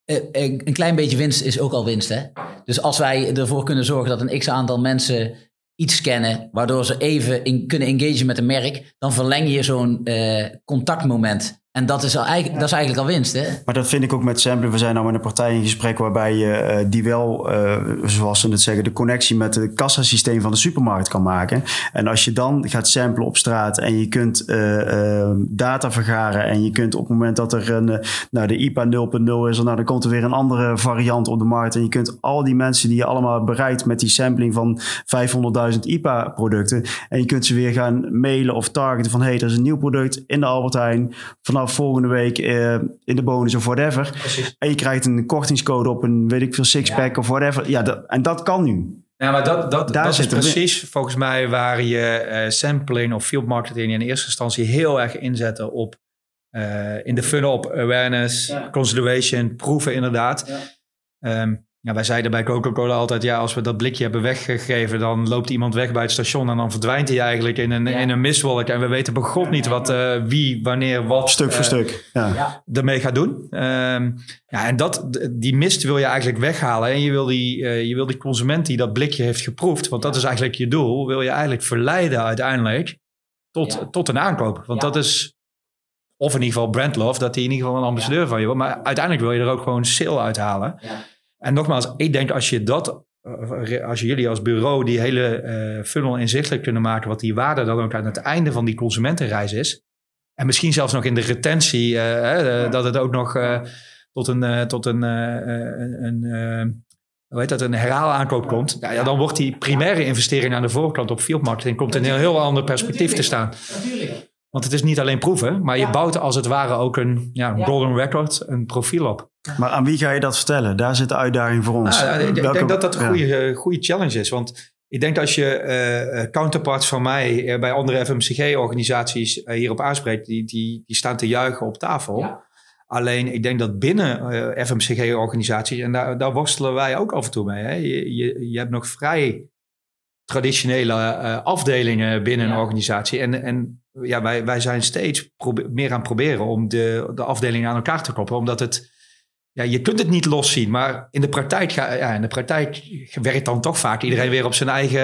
eh, een klein beetje winst is ook al winst, hè? Dus als wij ervoor kunnen zorgen dat een x-aantal mensen iets scannen, waardoor ze even in, kunnen engagen met een merk, dan verleng je zo'n eh, contactmoment. En dat is, al eigenlijk, dat is eigenlijk al winst, hè? Maar dat vind ik ook met sampling. We zijn nou met een partij in gesprek waarbij je eh, die wel, eh, zoals ze het zeggen, de connectie met het kassasysteem van de supermarkt kan maken. En als je dan gaat samplen op straat en je kunt eh, eh, data vergaren en je kunt op het moment dat er een, eh, nou de IPA 0.0 is, nou, dan komt er weer een andere variant op de markt. En je kunt al die mensen die je allemaal bereikt met die sampling van 500.000 IPA producten. En je kunt ze weer gaan mailen of targeten van hey, er is een nieuw product in de Albert Heijn. Vanaf volgende week eh, in de bonus of whatever. En je krijgt een kortingscode op een, weet ik veel, sixpack of whatever. Ja, dat, en dat kan nu. Ja, maar dat, dat, Daar dat is zit in. precies volgens mij waar je eh, sampling of field marketing in eerste instantie heel erg inzetten op eh, in de funnel op awareness, Ja. consideration, proeven inderdaad. Ja. Ehm, ja, wij zeiden bij Coca-Cola altijd, ja, als we dat blikje hebben weggegeven, dan loopt iemand weg bij het station en dan verdwijnt hij eigenlijk in een, Ja. in een mistwolk. En we weten bij god niet wat, eh, wie, wanneer, wat Stuk voor eh, stuk. Ja. Ja. ermee gaat doen. Ehm, ja, en dat, die mist wil je eigenlijk weghalen. En je wil, die, eh, je wil die consument die dat blikje heeft geproefd, want dat is eigenlijk je doel, wil je eigenlijk verleiden uiteindelijk tot, Ja. tot een aankoop. Want Ja. dat is, of in ieder geval brand love, dat hij in ieder geval een ambassadeur van je wordt. Maar uiteindelijk wil je er ook gewoon sale uithalen. Ja. En nogmaals, ik denk als je dat, eh, als jullie als bureau die hele eh, funnel inzichtelijk kunnen maken, wat die waarde dan ook aan het einde van die consumentenreis is. En misschien zelfs nog in de retentie, eh, eh, dat het ook nog eh, tot een, eh, tot een, eh, eh, een, eh, hoe heet dat, een herhaalaankoop komt. Ja, ja, dan wordt die primaire investering aan de voorkant op field marketing komt in een heel ander perspectief te staan. Natuurlijk. Want het is niet alleen proeven, maar je bouwt als het ware ook een Ja. golden record, een profiel op. Maar aan wie ga je dat vertellen? Daar zit de uitdaging voor ons. Nou, ik, Welke- denk dat dat een goede, eh, goede challenge is. Want ik denk als je eh, eh, counterparts van mij bij andere FMCG-organisaties eh, hierop aanspreekt, die, die, die staan te juichen op tafel. Ja. Alleen ik denk dat binnen eh, FMCG-organisaties, en daar, daar worstelen wij ook af en toe mee. Hè? Je, je, je hebt nog vrij traditionele afdelingen binnen Ja. een organisatie. En, en ja, wij, wij zijn steeds meer aan het proberen om de, de afdelingen aan elkaar te koppelen. Omdat het, ja, je kunt het niet loszien. Maar in de praktijk, ga, ja, in de praktijk werkt dan toch vaak iedereen weer op zijn eigen...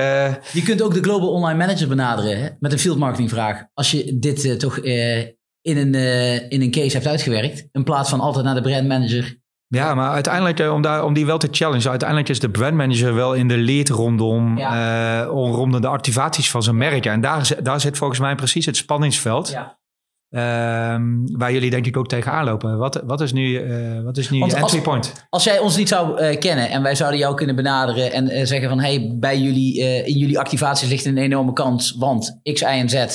Je kunt ook de Global Online Manager benaderen hè, met een field marketing vraag. Als je dit eh, toch eh, in, een, eh, in een case hebt uitgewerkt, in plaats van altijd naar de brand manager. Ja, maar uiteindelijk, eh, om, daar, om die wel te challengen, uiteindelijk is de brandmanager wel in de lead rondom, eh, rondom de activaties van zijn merk. En daar, daar zit volgens mij precies het spanningsveld. Ja. Ehm, waar jullie denk ik ook tegenaan lopen. Wat, wat is nu, eh, wat is nu je als- entry point? Als jij ons niet zou eh, kennen en wij zouden jou kunnen benaderen en eh, zeggen van hey, bij jullie, eh, in jullie activaties ligt een enorme kans, want X, Y en Z.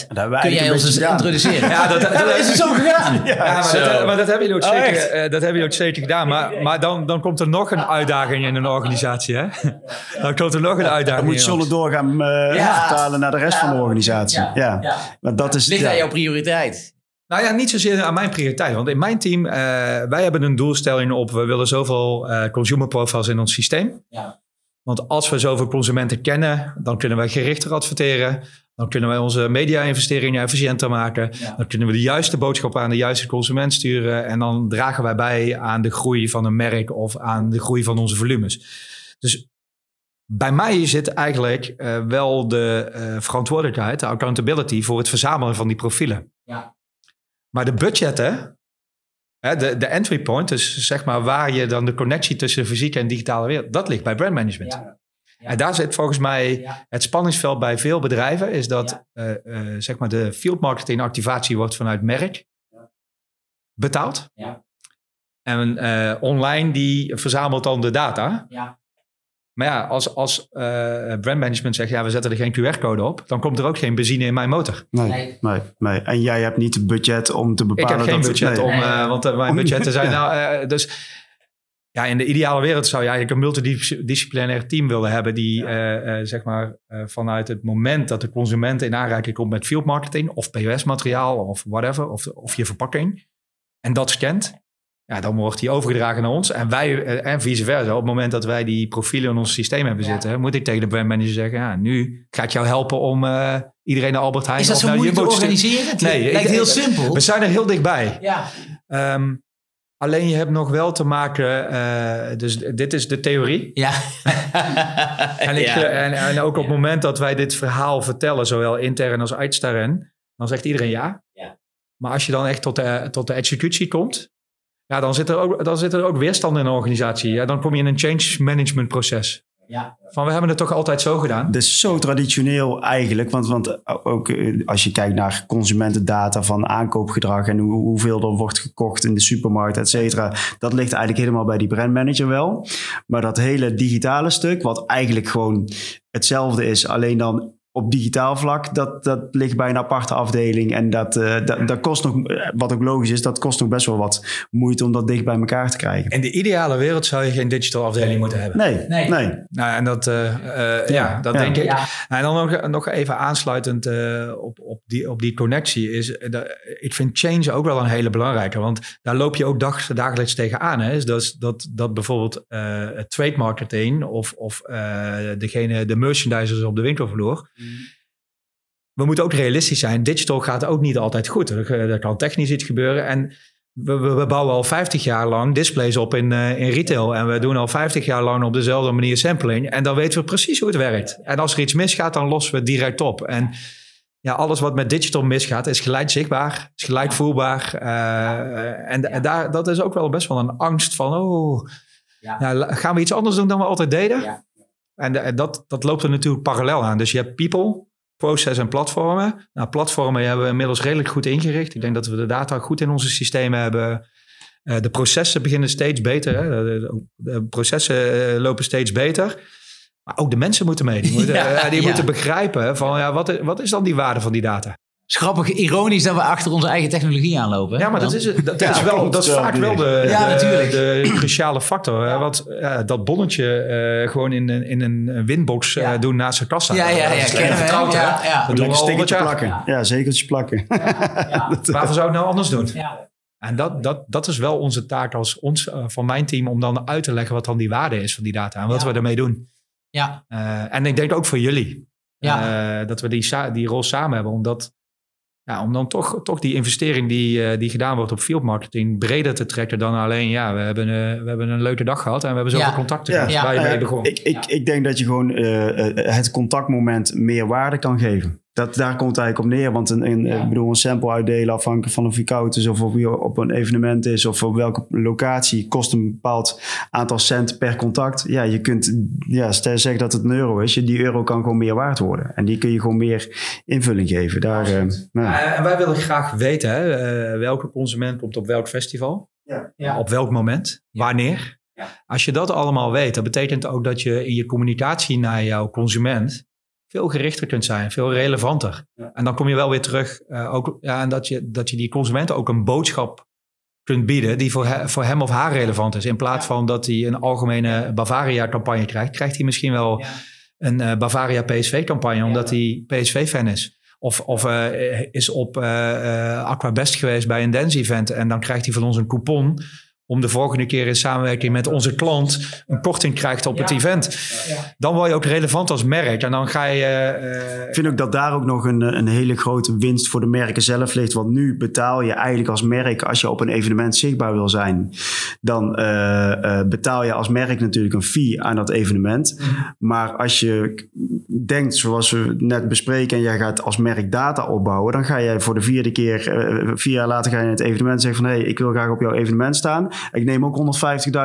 Kun jij ons een eens introduceren? Ja, dat, is het zo gegaan? Ja, maar, Zo. dat, maar dat hebben jullie ook Oh, zeker, dat hebben jullie ook zeker gedaan. Maar, maar dan, dan komt er nog een uitdaging in een organisatie. Hè? Dan komt er nog een Dan uitdaging moet in. John het doorgaan eh, Ja. vertalen naar de rest Ja. van de organisatie. Ja, Ja, ja. Maar dat is... Ligt ja. aan jouw prioriteit. Nou ja, niet zozeer aan mijn prioriteit. Want in mijn team, eh, wij hebben een doelstelling op... we willen zoveel eh, consumer profiles in ons systeem. Ja. Want als we zoveel consumenten kennen... dan kunnen wij gerichter adverteren. Dan kunnen wij onze media-investeringen efficiënter maken. Ja. Dan kunnen we de juiste boodschap aan de juiste consument sturen. En dan dragen wij bij aan de groei van een merk... of aan de groei van onze volumes. Dus bij mij zit eigenlijk eh, wel de verantwoordelijkheid... de accountability voor het verzamelen van die profielen. Ja. Maar de budgetten, hè, de, de entry point, dus zeg maar waar je dan de connectie tussen de fysieke en digitale wereld, dat ligt bij brandmanagement. Ja. Ja. En daar zit volgens mij Ja. het spanningsveld bij veel bedrijven, is dat eh, eh, zeg maar de field marketing activatie wordt vanuit merk betaald. Ja. En eh, online die verzamelt dan de data. Ja. Maar ja, als, als uh, brandmanagement zegt, ja, we zetten er geen QR-code op, dan komt er ook geen benzine in mijn motor. Nee, nee, nee. nee. En jij hebt niet het budget om te bepalen. Ik heb geen budget om, uh, want uh, mijn budgetten zijn nou, dus ja, in de ideale wereld zou je eigenlijk een multidisciplinair team willen hebben die zeg maar vanuit het moment dat de consument in aanraking komt met field marketing of POS-materiaal of whatever, of, of je verpakking, en dat scant, ja, dan wordt die overgedragen naar ons. En wij, eh, en vice versa, op het moment dat wij die profielen in ons systeem hebben zitten, moet ik tegen de brandmanager zeggen, ja, nu ga ik jou helpen om uh, iedereen naar Albert Heijn Is dat zo moeilijk te organiseren? Het nee, lijkt heel simpel. We zijn er heel dichtbij. Ja. Um, alleen je hebt nog wel te maken, uh, dus dit is de theorie. Ja. en, ik, ja. En, en, ook op het moment dat wij dit verhaal vertellen, zowel intern als extern, dan zegt iedereen ja. ja. Maar als je dan echt tot de, tot de executie komt, ja, dan zit er ook, dan zit er ook weerstand in een organisatie. Ja, dan kom je in een change management proces. Ja. Van we hebben het toch altijd zo gedaan. Dat is zo traditioneel eigenlijk. Want, want ook eh, als je kijkt naar consumentendata van aankoopgedrag en hoe, hoeveel er wordt gekocht in de supermarkt, et cetera. Dat ligt eigenlijk helemaal bij die brandmanager wel. Maar dat hele digitale stuk, wat eigenlijk gewoon hetzelfde is, alleen dan op digitaal vlak, dat, dat ligt bij een aparte afdeling. En dat, uh, dat, dat, kost nog, wat ook logisch is, dat kost nog best wel wat moeite om dat dicht bij elkaar te krijgen. In de ideale wereld zou je geen digital afdeling moeten hebben. Nee, nee. nee. Nou, en dat, uh, uh, ja, dat denk ik. Ja. En dan nog, nog even aansluitend op, op, die, op die connectie is, ik vind change ook wel een hele belangrijke, want daar loop je ook dag, dagelijks tegenaan. Hè? Is dat, dat, dat bijvoorbeeld trade marketing of, of degene, de merchandisers op de winkelvloer, mm we moeten ook realistisch zijn. Digital gaat ook niet altijd goed. Er, kan technisch iets gebeuren. En we, we, bouwen al 50 jaar lang displays op in, uh, in retail. En we doen al 50 jaar lang op dezelfde manier sampling. En dan weten we precies hoe het werkt. En als er iets misgaat, dan lossen we het direct op. En ja, alles wat met digital misgaat, is gelijk zichtbaar, is gelijk voelbaar. Uh, en, en daar, dat is ook wel best wel een angst van, oh, ja. gaan we iets anders doen dan we altijd deden? Ja. En, en dat, dat loopt er natuurlijk parallel aan. Dus je hebt people, proces en platformen. Nou, platformen hebben we inmiddels redelijk goed ingericht. Ik denk dat we de data goed in onze systemen hebben. Uh, de processen beginnen steeds beter. Hè? De, de, processen uh, lopen steeds beter. Maar ook de mensen moeten mee. Die moeten, ja, uh, die ja. moeten begrijpen van ja, wat, wat is dan die waarde van die data? Grappig, ironisch dat we achter onze eigen technologie aanlopen. Ja, maar dat is, dat, is, wel, dat is vaak wel de, ja, de, de, cruciale factor. Ja. Want dat bonnetje uh, gewoon in, in een winbox uh, doen naast zijn kassa. Ja, ja, ja. Dat is vertrouwd, ja, ja. Dat doen we plakken. Ja, zekertjes plakken. Waarvoor zou ik nou anders doen? En dat, dat, dat is wel onze taak als ons, uh, van mijn team om dan uit te leggen wat dan die waarde is van die data en wat we ermee doen. Ja. en ik denk ook voor jullie. Ja. dat we die, die rol samen hebben, omdat ja, om dan toch, toch die investering die, uh, die gedaan wordt op field marketing breder te trekken dan alleen, ja, we hebben, uh, we hebben een leuke dag gehad en we hebben zoveel contacten ja. ja. waar je mee begon. Ik, ik, ik denk dat je gewoon uh, het contactmoment meer waarde kan geven. Dat, daar komt het eigenlijk op neer. Want een, een, ik bedoel, een sample uitdelen afhankelijk van of je koud is of of je op een evenement is of op welke locatie kost een bepaald aantal cent per contact. Ja, je kunt ja, stel zeggen dat het een euro is. Die euro kan gewoon meer waard worden. En die kun je gewoon meer invulling geven. Daar, uh, ja. En wij willen graag weten hè, uh, welke consument komt op welk festival. Ja. Op welk moment. Wanneer. Als je dat allemaal weet, dat betekent ook dat je in je communicatie naar jouw consument veel gerichter kunt zijn, veel relevanter. En dan kom je wel weer terug, uh, ook, ja, en dat, je, dat je die consumenten ook een boodschap kunt bieden die voor, he, voor hem of haar relevant is. In plaats van dat hij een algemene Bavaria-campagne krijgt, krijgt hij misschien wel een uh, Bavaria PSV-campagne, omdat hij PSV-fan is. Of, of uh, is op Aqua Best geweest bij een dance-event en dan krijgt hij van ons een coupon om de volgende keer in samenwerking met onze klant een korting krijgt op het event. Dan word je ook relevant als merk. En dan ga je. Uh, ik vind ook dat daar ook nog een, een hele grote winst voor de merken zelf ligt. Want nu betaal je eigenlijk als merk, als je op een evenement zichtbaar wil zijn, dan uh, uh, betaal je als merk natuurlijk een fee aan dat evenement. Mhm. Maar als je denkt, zoals we net bespreken, en jij gaat als merk data opbouwen, dan ga jij voor de vierde keer, vier jaar later ga je in het evenement zeggen van hé, hey, ik wil graag op jouw evenement staan. Ik neem ook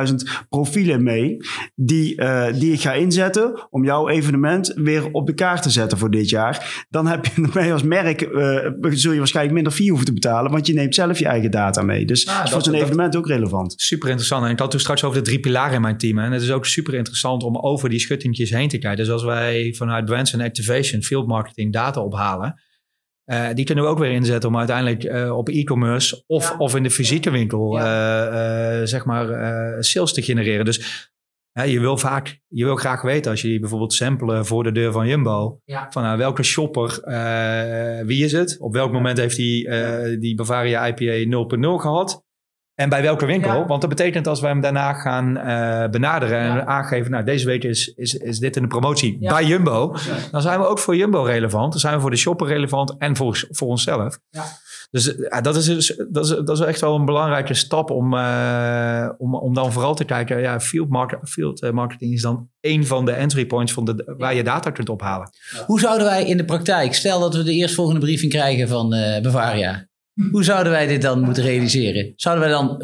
150.000 profielen mee die, uh, die ik ga inzetten om jouw evenement weer op de kaart te zetten voor dit jaar. Dan heb je mee als merk, uh, zul je waarschijnlijk minder fee hoeven te betalen, want je neemt zelf je eigen data mee. Dus nou, dat is voor zo'n evenement ook relevant. Super interessant. En ik had toen straks over de drie pilaren in mijn team. En het is ook super interessant om over die schuttingjes heen te kijken. Dus als wij vanuit Brands and Activation, Field Marketing data ophalen, uh, die kunnen we ook weer inzetten om uiteindelijk uh, op e-commerce of, of in de fysieke winkel ja. uh, zeg maar sales te genereren. Dus je wil vaak, je wil graag weten als je die bijvoorbeeld samplen voor de deur van Jumbo. Ja. Van welke shopper, wie is het? Op welk moment heeft hij die Bavaria IPA 0.0 gehad? En bij welke winkel? Want dat betekent als wij hem daarna gaan uh, benaderen en aangeven, nou deze week is, is, is dit in de promotie bij Jumbo. Dan zijn we ook voor Jumbo relevant. Dan zijn we voor de shopper relevant en voor, voor onszelf. Dus uh, dat, is dus, dat, is, dat is echt wel een belangrijke stap om, uh, om, om dan vooral te kijken. Ja, field, market, field marketing is dan één van de entry points van de, waar je data kunt ophalen. Hoe zouden wij in de praktijk, stel dat we de eerstvolgende briefing krijgen van Bavaria. Hoe zouden wij dit dan moeten realiseren? Zouden wij dan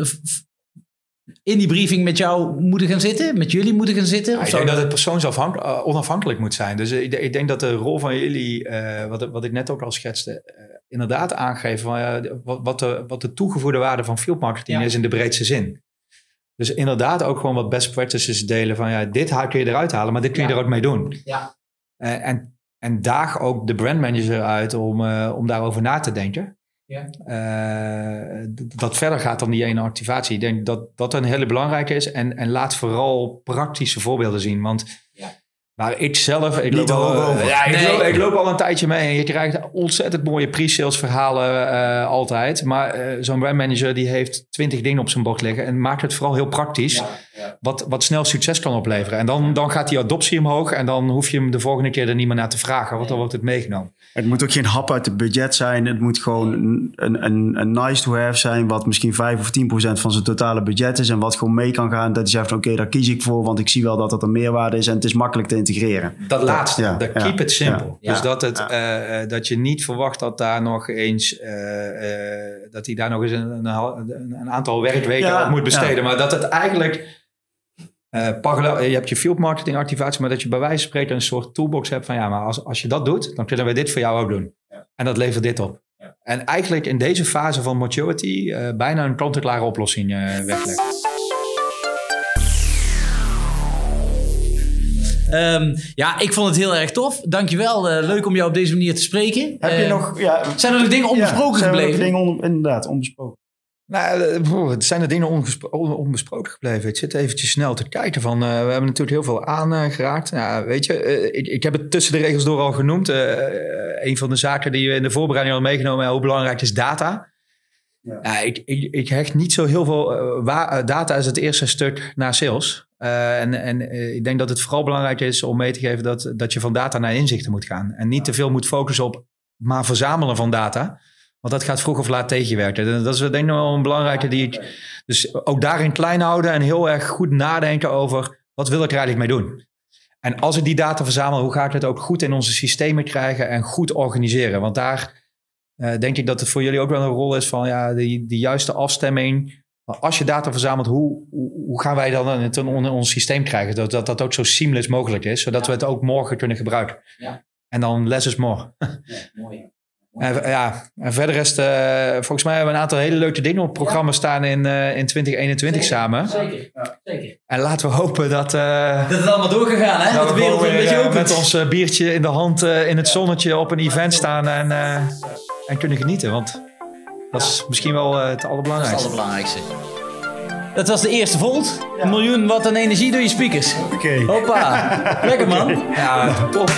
in die briefing met jou moeten gaan zitten? Met jullie moeten gaan zitten? Ja, ik denk dat het persoonsonafhankelijk onafhankelijk moet zijn. Dus ik, ik, denk dat de rol van jullie, uh, wat, wat ik net ook al schetste, uh, inderdaad aangeven van, uh, wat, wat, de, wat de toegevoegde waarde van field marketing is in de breedste zin. Dus inderdaad ook gewoon wat best practices delen van ja, dit kun je eruit halen, maar dit kun je er ook mee doen. Ja. en, en daag ook de brandmanager uit om, om daarover na te denken. Ja. Uh, dat verder gaat dan die ene activatie. Ik denk dat dat een hele belangrijke is. En, en laat vooral praktische voorbeelden zien. Want maar ik zelf, ik loop, al, ja, ik, loop, ik, loop, al een tijdje mee en je krijgt ontzettend mooie pre-sales verhalen uh, altijd. Maar uh, zo'n brandmanager die heeft twintig dingen op zijn bord liggen en maakt het vooral heel praktisch. Ja, ja. Wat, wat snel succes kan opleveren. En dan, dan gaat die adoptie omhoog en dan hoef je hem de volgende keer er niet meer naar te vragen, want dan wordt het meegenomen. Het moet ook geen hap uit het budget zijn. Het moet gewoon een, een, een nice to have zijn, wat misschien 5 of 10 procent van zijn totale budget is. En wat gewoon mee kan gaan. Dat je zegt, oké, daar kies ik voor, want ik zie wel dat dat een meerwaarde is en het is makkelijk te integreren. Dat laatste, ja, dat keep it simple. Dus dat, het, uh, dat je niet verwacht dat daar nog eens, uh, uh, dat hij daar nog eens een, een, een aantal werkweken op moet besteden. Maar dat het eigenlijk uh, je hebt je field marketing activatie, maar dat je bij wijze van spreken een soort toolbox hebt van ja, maar als, als je dat doet, dan kunnen we dit voor jou ook doen. Ja. En dat levert dit op. Ja. En eigenlijk in deze fase van maturity uh, bijna een kant-en-klare oplossing uh, wegleggen. Um, ja, ik vond het heel erg tof. Dankjewel. Uh, leuk om jou op deze manier te spreken. Heb je nog, ja, zijn er nog dingen onbesproken gebleven? Zijn er dingen on, inderdaad onbesproken? Nou, het zijn er dingen onbesproken gebleven. Ik zit eventjes snel te kijken van... Uh, we hebben natuurlijk heel veel aangeraakt. Ja, weet je, uh, ik, ik heb het tussen de regels door al genoemd. Uh, een van de zaken die we in de voorbereiding al meegenomen... hoe belangrijk is data. Ja. ja ik, ik, ik, hecht niet zo heel veel... data is het eerste stuk naar sales. en en ik denk dat het vooral belangrijk is om mee te geven... Dat, dat je van data naar inzichten moet gaan. En niet te veel moet focussen op maar verzamelen van data... Want dat gaat vroeg of laat tegen je werken. Dat is denk ik wel een belangrijke die ik... Dus ook daarin klein houden en heel erg goed nadenken over... wat wil ik er eigenlijk mee doen? En als ik die data verzamel, hoe ga ik het ook goed in onze systemen krijgen en goed organiseren? Want daar uh, denk ik dat het voor jullie ook wel een rol is van ja, die, die juiste afstemming. Als je data verzamelt, hoe, hoe, gaan wij dan het in ons systeem krijgen? Dat, dat dat ook zo seamless mogelijk is, zodat we het ook morgen kunnen gebruiken. Ja. En dan less is more. Ja, mooi. En, ja, en verder is uh, volgens mij hebben we een aantal hele leuke dingen op het programma staan in, uh, in 2021 samen. Zeker, ja, zeker. En laten we hopen dat... Uh, dat het allemaal doorgegaan, hè? Dat, dat de wereld weer, een beetje opent. Met ons biertje in de hand in het zonnetje op een event staan en, en kunnen genieten. Want dat is misschien wel het allerbelangrijkste. Het allerbelangrijkste. Dat was de eerste volt. Een miljoen watt aan energie door je speakers. Oké. Okay. Hoppa. Lekker man. Ja, top.